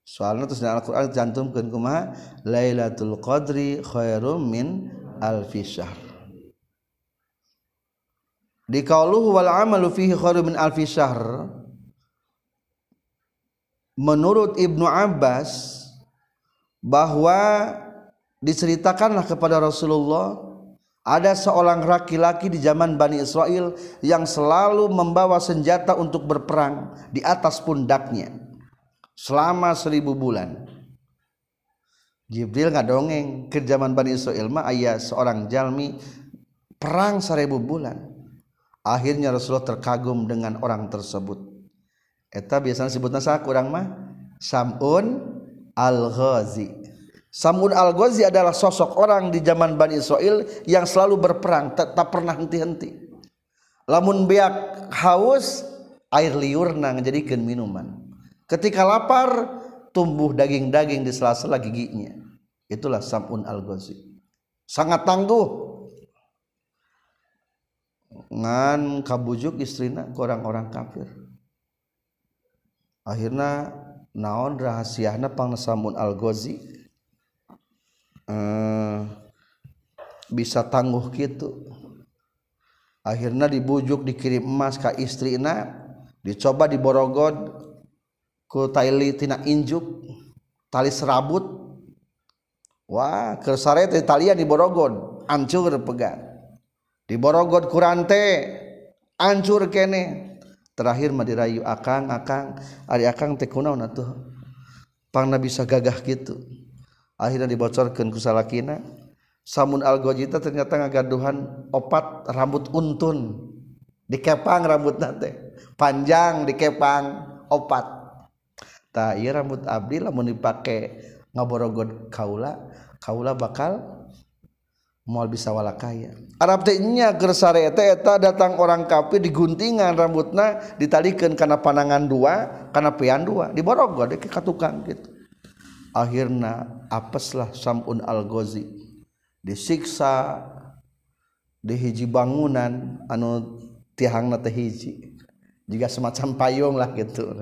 Soalnya terus dalam Al-Quran cantumkan kumaha Lailatul Qadri khairum min alfi di qauluhu wal amalu fihi khairum min alfi syahr menurut Ibnu Abbas bahwa diceritakanlah kepada Rasulullah ada seorang laki-laki di zaman Bani Israel yang selalu membawa senjata untuk berperang di atas pundaknya selama seribu bulan. Jibril nggak dongeng ke zaman Bani Israel mah ayah seorang jalmi perang seribu bulan. Akhirnya Rasulullah terkagum dengan orang tersebut eta biasanya sebutnya saya kurang mah? Samun al-Ghazi. Samun al-Ghazi adalah sosok orang di zaman Bani Israel yang selalu berperang tak, pernah henti-henti. Lamun beak haus air liurna ngejadikan minuman. Ketika lapar tumbuh daging-daging di sela-sela giginya. Itulah samun al-ghazi. Sangat tangguh. Ngan kabujuk istrina ke orang-orang kafir akhirnya naon rahasiana pangsamun Al-Ghazi eh, bisa tangguh gitu akhirnya dibujuk dikirim emas ke istrina dicoba diborogod ku tali tina injuk tali serabut. Wah kersare talian diborogod ancur pegat diborogod kurante ancur kene. terakhir mah dirayu akang akang ari akang teh kunaon atuh. Pangna bisa gagah gitu. Akhirnya dibocorkeun ku salakina. Samun algojita ternyata ngagaduhan opat rambut untun. Dikepang rambut nate panjang dikepang opat. Tak iya rambut abdi lamun dipake ngaborogod kaula kaula bakal mal bisa wala kaya. Arab tehnya gersare eta eta datang orang kafir diguntingan rambutna ditalikan karena panangan dua karena pian dua diborogol deh ke tukang gitu. Akhirnya apeslah Samun Al Ghazi disiksa di hiji bangunan anu tihangna teh hiji. Jika semacam payung lah gitu.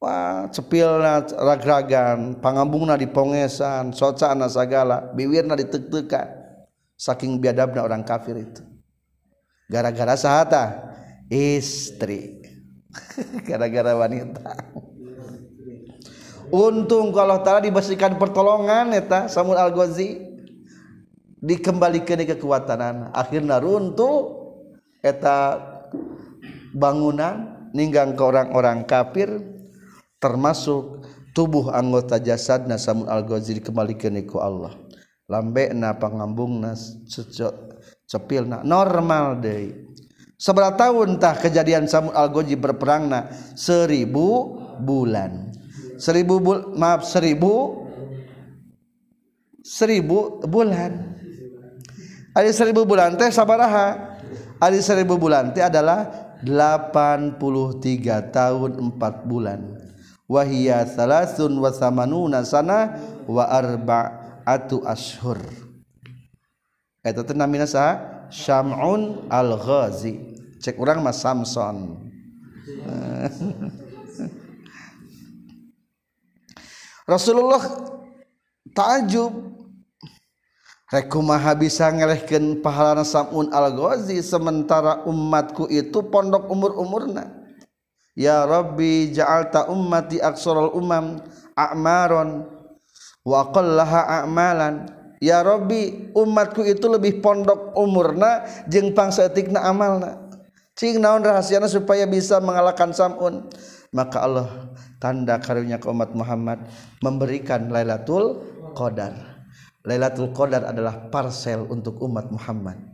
Wah, cepilna ragragan, pangambungna dipongesan, socana sagala, biwirna ditek-tekan. Saking biadabna orang kafir itu. Gara-gara sahata istri. Gara-gara wanita. Untung kalau Taala diberikan pertolongan eta Samun Al-Ghazi dikembalikan kekuatan akhirnya runtuh eta bangunan ninggang ke orang-orang kafir termasuk tubuh anggota jasad na Samun al-Ghazi dikembalikan ku Allah. Lambe na pangambung na cepil na normal deh seberapa tahun tah kejadian Samun al-Ghazi berperang na seribu bulan. Seribu bul maaf seribu seribu bulan. Ada seribu bulan teh sabaraha? Ada seribu bulan teh adalah 83 tahun 4 bulan wahia salasun wa samanuna sana wa arba'atu ashur eta teh namina saha? Syam'un Al-Ghazi. Cek urang mah Samson. Rasulullah takjub rek kumaha bisa ngelehkeun pahalana Sam'un Al-Ghazi sementara umatku itu pondok umur-umurna. Ya Rabbi ja'alta ummati aksarul umam a'maron wa qallaha a'malan. Ya Rabbi umatku itu lebih pondok umurna jeung pangsaeutikna amalna. Cing naon rahasiana supaya bisa mengalahkan Samun? Maka Allah tanda karunia ke umat Muhammad memberikan Lailatul Qadar. Lailatul Qadar adalah parcel untuk umat Muhammad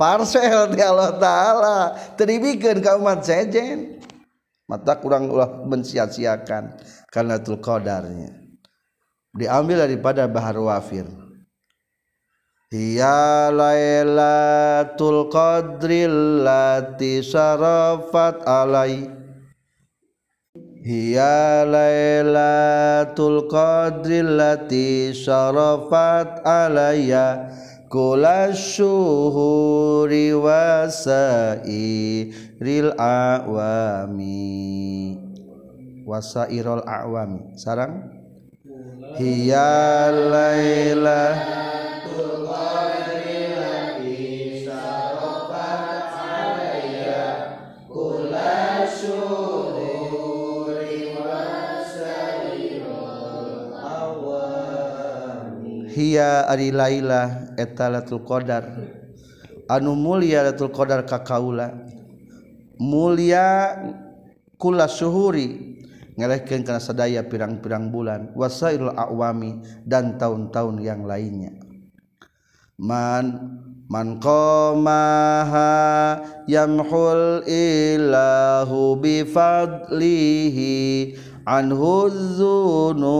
parcel di Allah Ta'ala. Teribikeun ka umat sejen. Mata kurang ulah mensia-siakan karena tul qadarnya. Diambil daripada bahar wafir. Ya lailatul qadril lati sarafat alai. Hiya lailatul qadril lati sarafat alayya kula syuhuri wasai ril awami. Wasairul awami. Sarang? Hiya lailatul qadri hiya ari laila eta latul qadar. Anu mulia latul qadar ka kaula. Mulia kula suhuri ngelehkeun kana sadaya pirang-pirang bulan wasairul awami dan tahun-tahun yang lainnya. Man man qamaha yamhul ilahu bifadlihi anhuzunu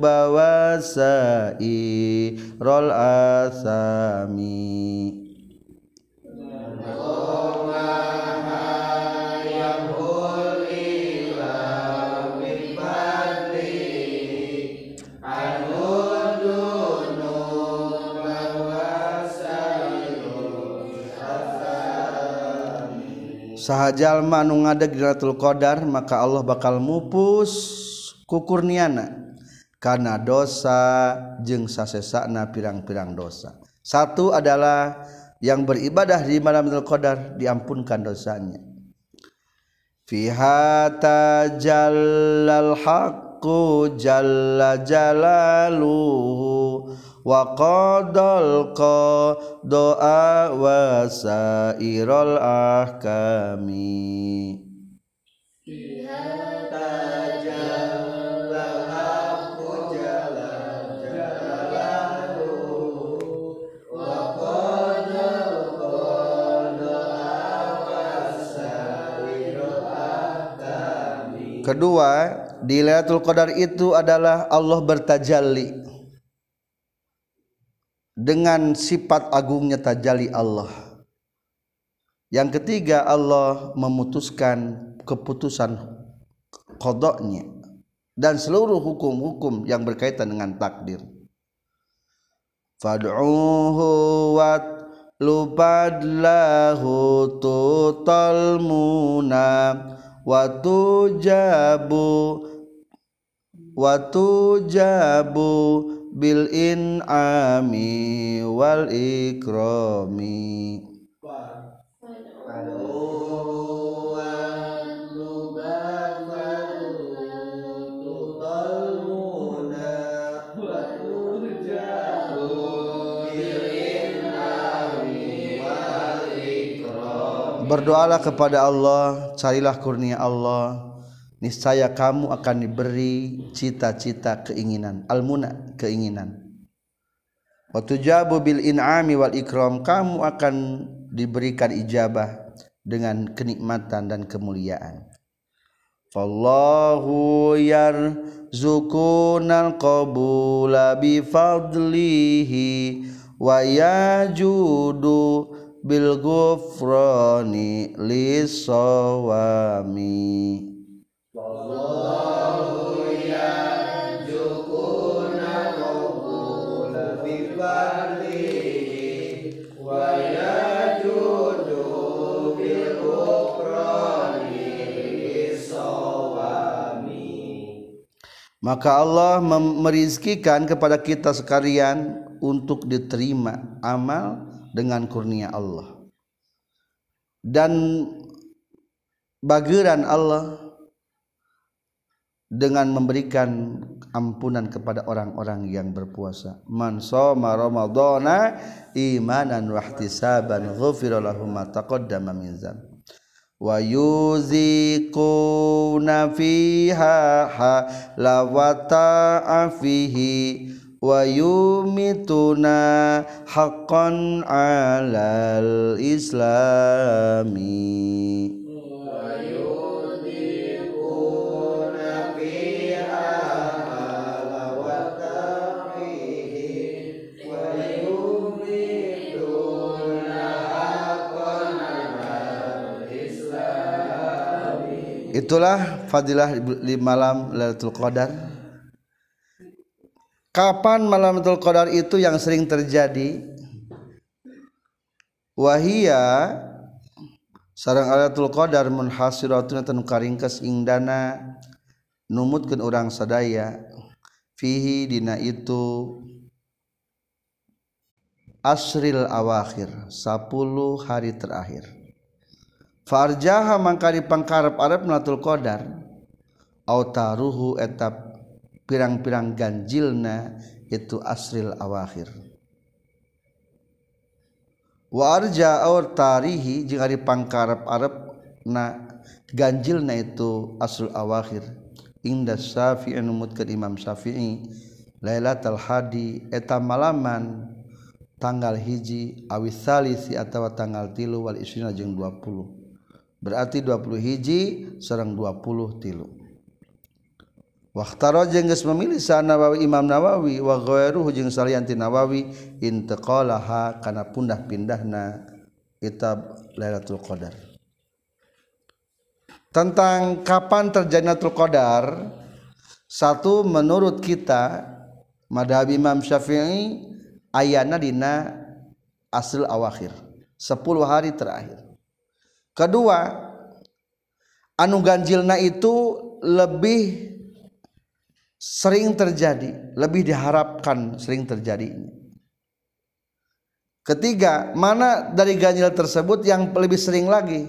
bawasai rol asami. Sahajallma nu ngadeg Ratul Qdar maka Allah bakal mupus kukurniana karena dosa jeng sasesakna pirang-pirang dosa. Satu adalah yang beribadah di malam Ratul Qdar diampunkan dosanya. Fihata jalal haqqu jalla jalaluhu wa qadal doa wasairul ahkami. Kedua, di Lailatul Qadar itu adalah Allah bertajalli dengan sifat agungnya tajali Allah. Yang ketiga Allah memutuskan keputusan kodoknya dan seluruh hukum-hukum yang berkaitan dengan takdir. Fad'uhu wat lubadlahu tutal muna watu jabu watu jabu bil in'ami wal ikrami Berdoalah kepada Allah, carilah kurnia Allah. Niscaya kamu akan diberi cita-cita keinginan, almuna keinginan. Waktu jabu bil in'ami wal ikram, kamu akan diberikan ijabah dengan kenikmatan dan kemuliaan. Fallahu yarzuqunal qabula bi fadlihi wa yajudu bil ghufrani lisawami Maka Allah merizkikan kepada kita sekalian untuk diterima amal dengan kurnia Allah. Dan bageran Allah dengan memberikan ampunan kepada orang-orang yang berpuasa. Man shoma ramadhana imanan wa ihtisaban ghufira lahu ma taqaddama min dzan. Wa yuziquna fiha halawata afihi wa yumituna haqqan alal islami Itulah fadilah di malam Lailatul Qadar. Kapan malam Lailatul Qadar itu yang sering terjadi? Wahia sarang Lailatul Qadar munhasiratun tan karingkes ing dana numutkeun urang sadaya. Fihi dina itu asril awakhir 10 hari terakhir farjaha mangka dipangkarep arep Lailatul Qadar autaruhu etap pirang-pirang ganjilna itu asril awakhir. Wa arja aur tarihi jeung ari pangkarep arep na ganjilna itu asrul awakhir. Inda syafi'i numutkeun imam syafi'i lailatul hadi eta malaman tanggal hiji awis salisi atawa tanggal tilu wal isrina jeung 20 berarti 20 hiji sareng 20 tilu Waktaro jengges memilih Nawawi Imam Nawawi wa ghairuhu jeung salianti Nawawi intaqalaha kana pundah pindahna kitab Lailatul Qadar. Tentang kapan terjadi Lailatul Qadar, satu menurut kita madhab Imam Syafi'i ayana dina asal awakhir 10 hari terakhir. Kedua, anu ganjilna itu lebih sering terjadi lebih diharapkan sering terjadi. Ketiga mana dari ganjil tersebut yang lebih sering lagi?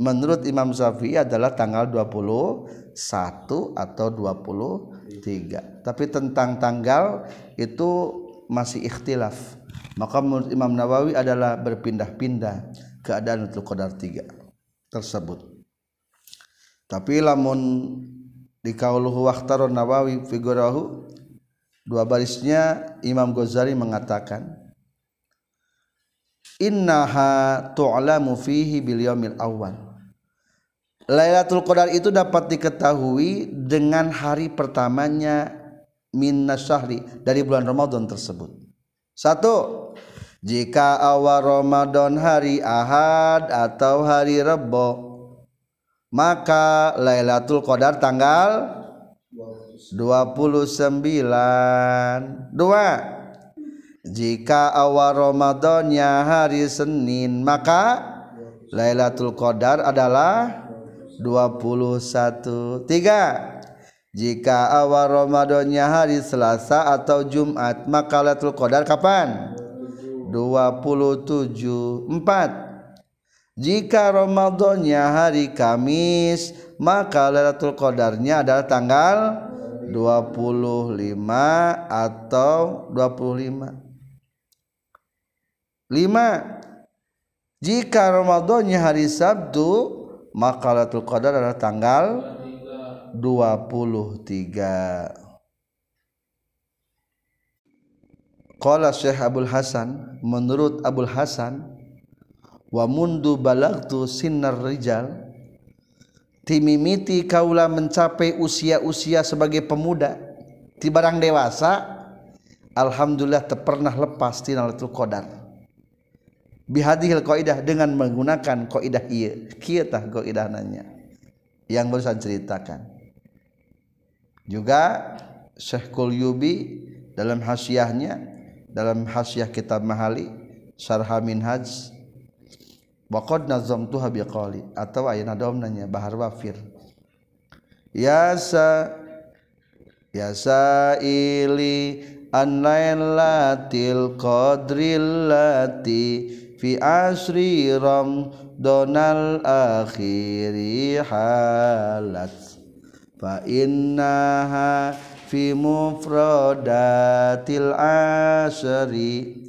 Menurut Imam Syafi'i adalah tanggal 21 atau 23 tapi tentang tanggal itu masih ikhtilaf. Maka menurut Imam Nawawi adalah berpindah-pindah keadaan untuk qadar 3 tersebut tapi lamun di kauluhu waqtarun nawawi figurahu dua barisnya Imam Ghazali mengatakan innaha tu'lamu fihi bil yaumil awal Lailatul Qadar itu dapat diketahui dengan hari pertamanya minasyahri dari bulan Ramadan tersebut. Satu, jika awal Ramadan hari Ahad atau hari Rebo maka Lailatul Qadar tanggal 29 dua. Jika awal Ramadannya hari Senin maka Lailatul Qadar adalah 21 3 jika awal Ramadannya hari Selasa atau Jumat maka Lailatul Qadar kapan 27 4 jika Ramadannya hari Kamis maka Lailatul Qadarnya adalah tanggal 25 atau 25 5 jika Ramadannya hari Sabtu maka Lailatul Qadar adalah tanggal 23 Qala Syekh Abdul Hasan menurut Abdul Hasan wa mundu balagtu sinnar rijal. Timimiti kaula mencapai usia-usia sebagai pemuda di barang dewasa alhamdulillah tak pernah lepas tina Lailatul Qadar. Bihadihil qaidah dengan menggunakan qaidah ieu kieu tah qaidah nanya yang barusan ceritakan. Juga Syekh Qulyubi dalam hasiahnya dalam hasiah kitab Mahali Syarh Minhaj wa qad nazamtuha biqali atau ayat nadom nanya bahar wafir. Ya sa ya saili an lailatil qadril lati fi asri ram donal akhiri halat. Fa innaha fi mufradatil asri.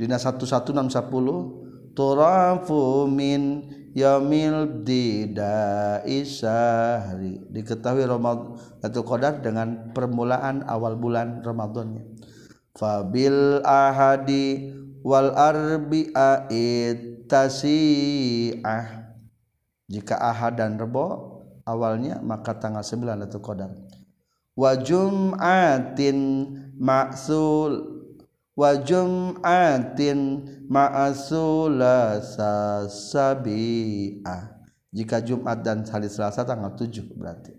Dina 11610 turafu min yaumil dida isahri diketahui Ramadan Qadar dengan permulaan awal bulan Ramadannya. Fabil ahadi wal arbi'a tasi'ah jika ahad dan rebo awalnya maka tanggal 9 Lailatul Qadar wa jum'atin ma'sul wa jum'atin ma'asula sabi'ah jika Jumat dan hari Selasa tanggal 7 berarti.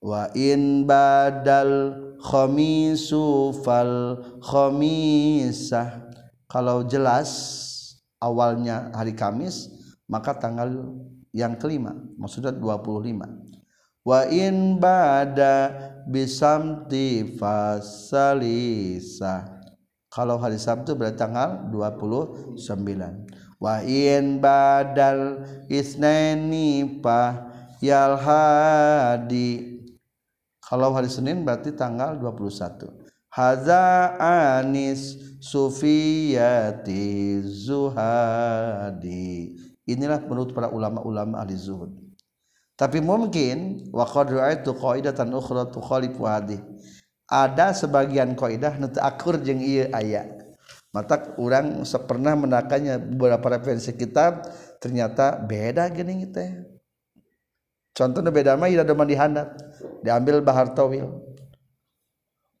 Wa in badal khamisu fal khamisah. Kalau jelas awalnya hari Kamis maka tanggal yang kelima maksudnya 25 wa in bada bisamti fasalisa kalau hari Sabtu berarti tanggal 29 wa in badal isnaini pa yal hadi. Kalau hari Senin berarti tanggal 21 haza anis Sufiyati zuhadi. Inilah menurut para ulama-ulama ahli zuhud tapi mungkin wa qad ra'aitu qaidatan ukhra tukhalifu hadhi ada sebagian kaidah nu akur jeung ieu aya. Mata orang pernah menakannya beberapa referensi kitab ternyata beda gini teh. Contohnya beda mah ida di handap diambil bahar tawil.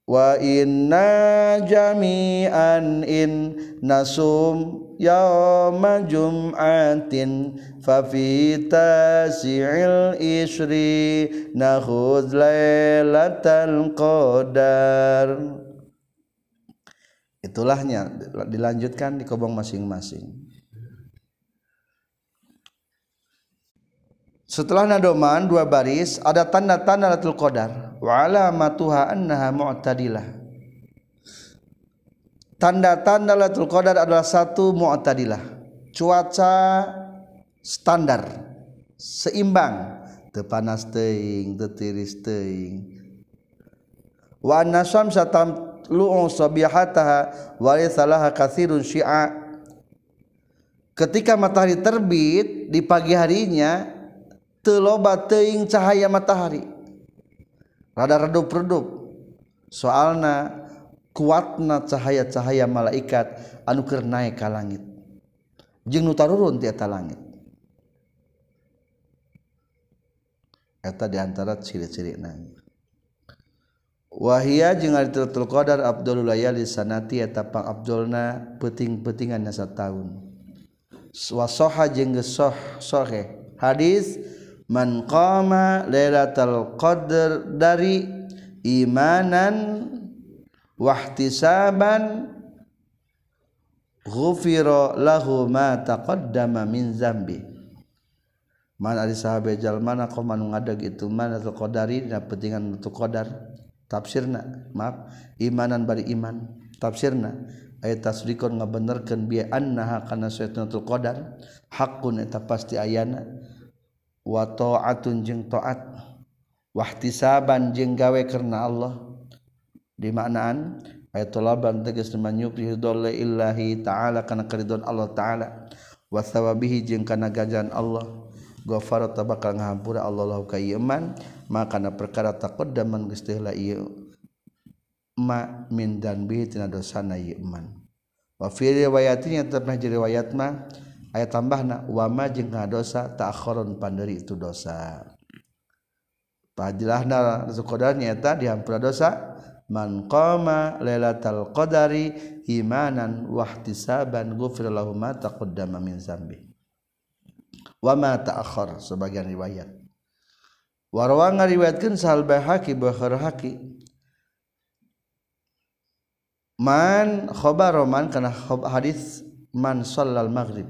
Wa inna jami'an in nasum yawma jum'atin fa fi tasi'il isri nakhudh lailatal qadar itulahnya dilanjutkan di kobong masing-masing. Setelah nadoman dua baris ada tanda-tanda Lailatul Qadar. Wa alamatuha annaha mu'tadilah tanda-tanda Lailatul Qadar adalah satu mu'tadilah. Cuaca standar seimbang. Teu panas teuing teu tiris teuing. Wa anna syamsa tamlu'u sabihataha wa salaha katsirun syi'a. Ketika matahari terbit di pagi harinya teloba teing cahaya matahari. Rada redup-redup. Soalna kuatna cahaya-cahaya malaikat anu keur naik ka langit. Jeung nu tarurun ti eta langit. Eta di antara ciri-ciri na wahia jeung Lailatul Qadar Abdul layali sanati eta pang abdulna peuting-peutingan sataun. Wasoha jeung geus soh sohe. Hadis man qama lailatul qadr dari imanan wahtisaban ghufira lahu ma taqaddama min zambi. Mana sahabatjal mana kau ada gitu mana qdari petingan untuk qdar tafsirna maaf imanan bari iman. Tafsirna ayat tasrikon ngabenerkeun bi annaha kana sayyidatul qadar. Hakun eta pasti ayana. Wa ta'atun jeung taat. Wahtisaban jeung gawe karena Allah di maknaan ayat talaban tegas ridho illahi ta'ala kana keridon Allah ta'ala. Wa thawabihi jeung kana ganjaran Allah. Ghafara tabakal ngahampura Allah lahu ka iman maka na perkara geus teh la ieu ma min dan bi tina dosana ieu iman wa fi riwayatinya pernah jadi riwayat mah ayat tambahna wa ma jeung dosa ta'akhurun panderi itu dosa. Padilahna sukodarnya eta dihampura dosa man qama lailatal qadari imanan wa ihtisaban ghufira lahu ma taqaddama min zambi. Wa ma ta'akhkhar sebagian riwayat. Warwa ngariwayatkeun sahal bahaki bahar haki man khobaroman karena hadis man sallal maghrib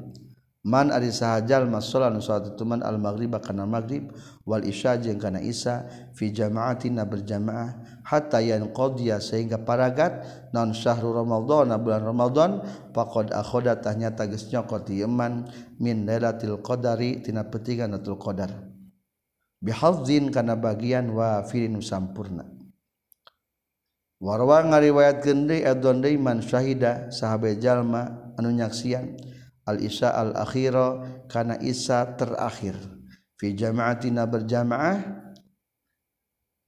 man ari sahajal masalah nu salat tuman al maghrib kana maghrib wal isya jeung kana isya fi jama'atina berjamaah hatta yanqadhiya sehingga paragat non syahrul ramadhan bulan ramadhan faqad akhoda tahnya tagis nyokot yeman min lailatul qadari tina petiga lailatul qadar. Bihadzin kana bagian wa firin sampurna. Warwa ngariwayatkeun deui adon deui man syahida sahabat jalma anu nyaksian. Al isya al akhira kana isa terakhir. Fi jama'atina berjamaah.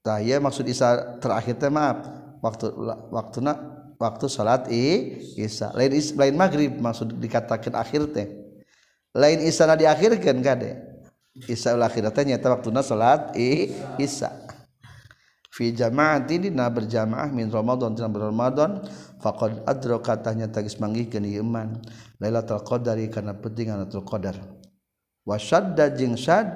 Tah ya maksud isa terakhir teh maaf. Waktu waktuna waktu salat i isya. Lain is, lain maghrib maksud dikatakan akhir teh. Lain isya na diakhirkan kade isya al akhir teh nyata waktuna salat i isya. Fi jama'ati dina berjamaah min Ramadan tina Ramadan faqad adraka katanya tagis manggihkeun ieu iman. Lailatul Qadari kana pentingan Lailatul Qadar. Wa syadda jeung syad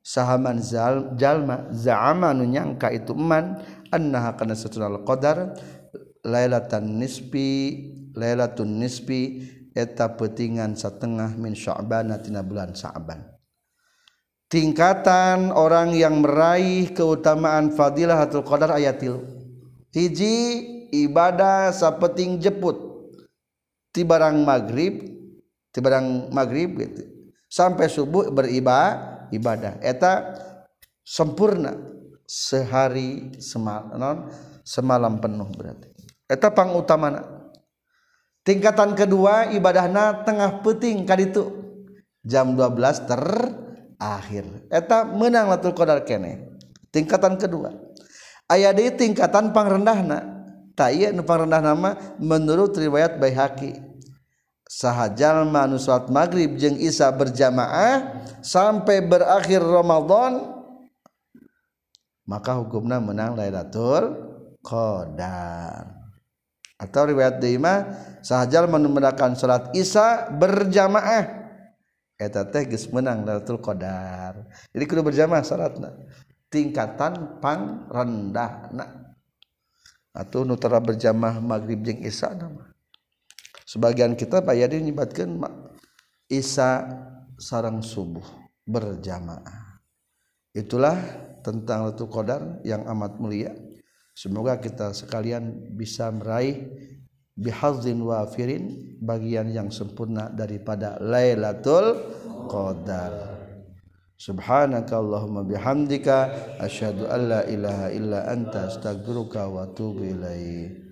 sahaman zal, jalma za'ama nu nyangka itu iman. Annaha kana satuna qadar lailatan nisbi lailatun nisbi eta pentingan satengah min sya'ban tina bulan Sya'ban. Tingkatan orang yang meraih keutamaan fadilah hatul qadar ayatil. Hiji ibadah sapeting jeput. Ti barang maghrib ti barang maghrib gitu. Sampai subuh beribadah ibadah. Eta sempurna. Sehari semalam semalam penuh berarti. Eta pang utamana. Tingkatan kedua ibadahna tengah peting kaditu jam 12 ter akhir eta menang latul qadar kene. Tingkatan kedua. Aya di tingkatan pangrendahna tak iya nu pangrendah nama menurut riwayat Baihaqi sahajal manu salat maghrib jeung isya berjamaah sampai berakhir Ramadan maka hukumnya menang Lailatul Qadar atau riwayat Daima sahajal menunaikan salat isya berjamaah eta teh geus menang Lailatul Qadar. Jadi kudu berjamaah syaratna. Tingkatan pang rendahna. Atau nu tara berjamaah maghrib jeung isya nama. Sebagian kita bayar nyibatkeun isya sarang subuh berjamaah. Itulah tentang Lailatul Qadar yang amat mulia. Semoga kita sekalian bisa meraih bihazin wafirin bagian yang sempurna daripada Lailatul Qadar Subhanaka Allahumma bihamdika asyhadu an la ilaha illa anta astaghfiruka wa atubu ilaik.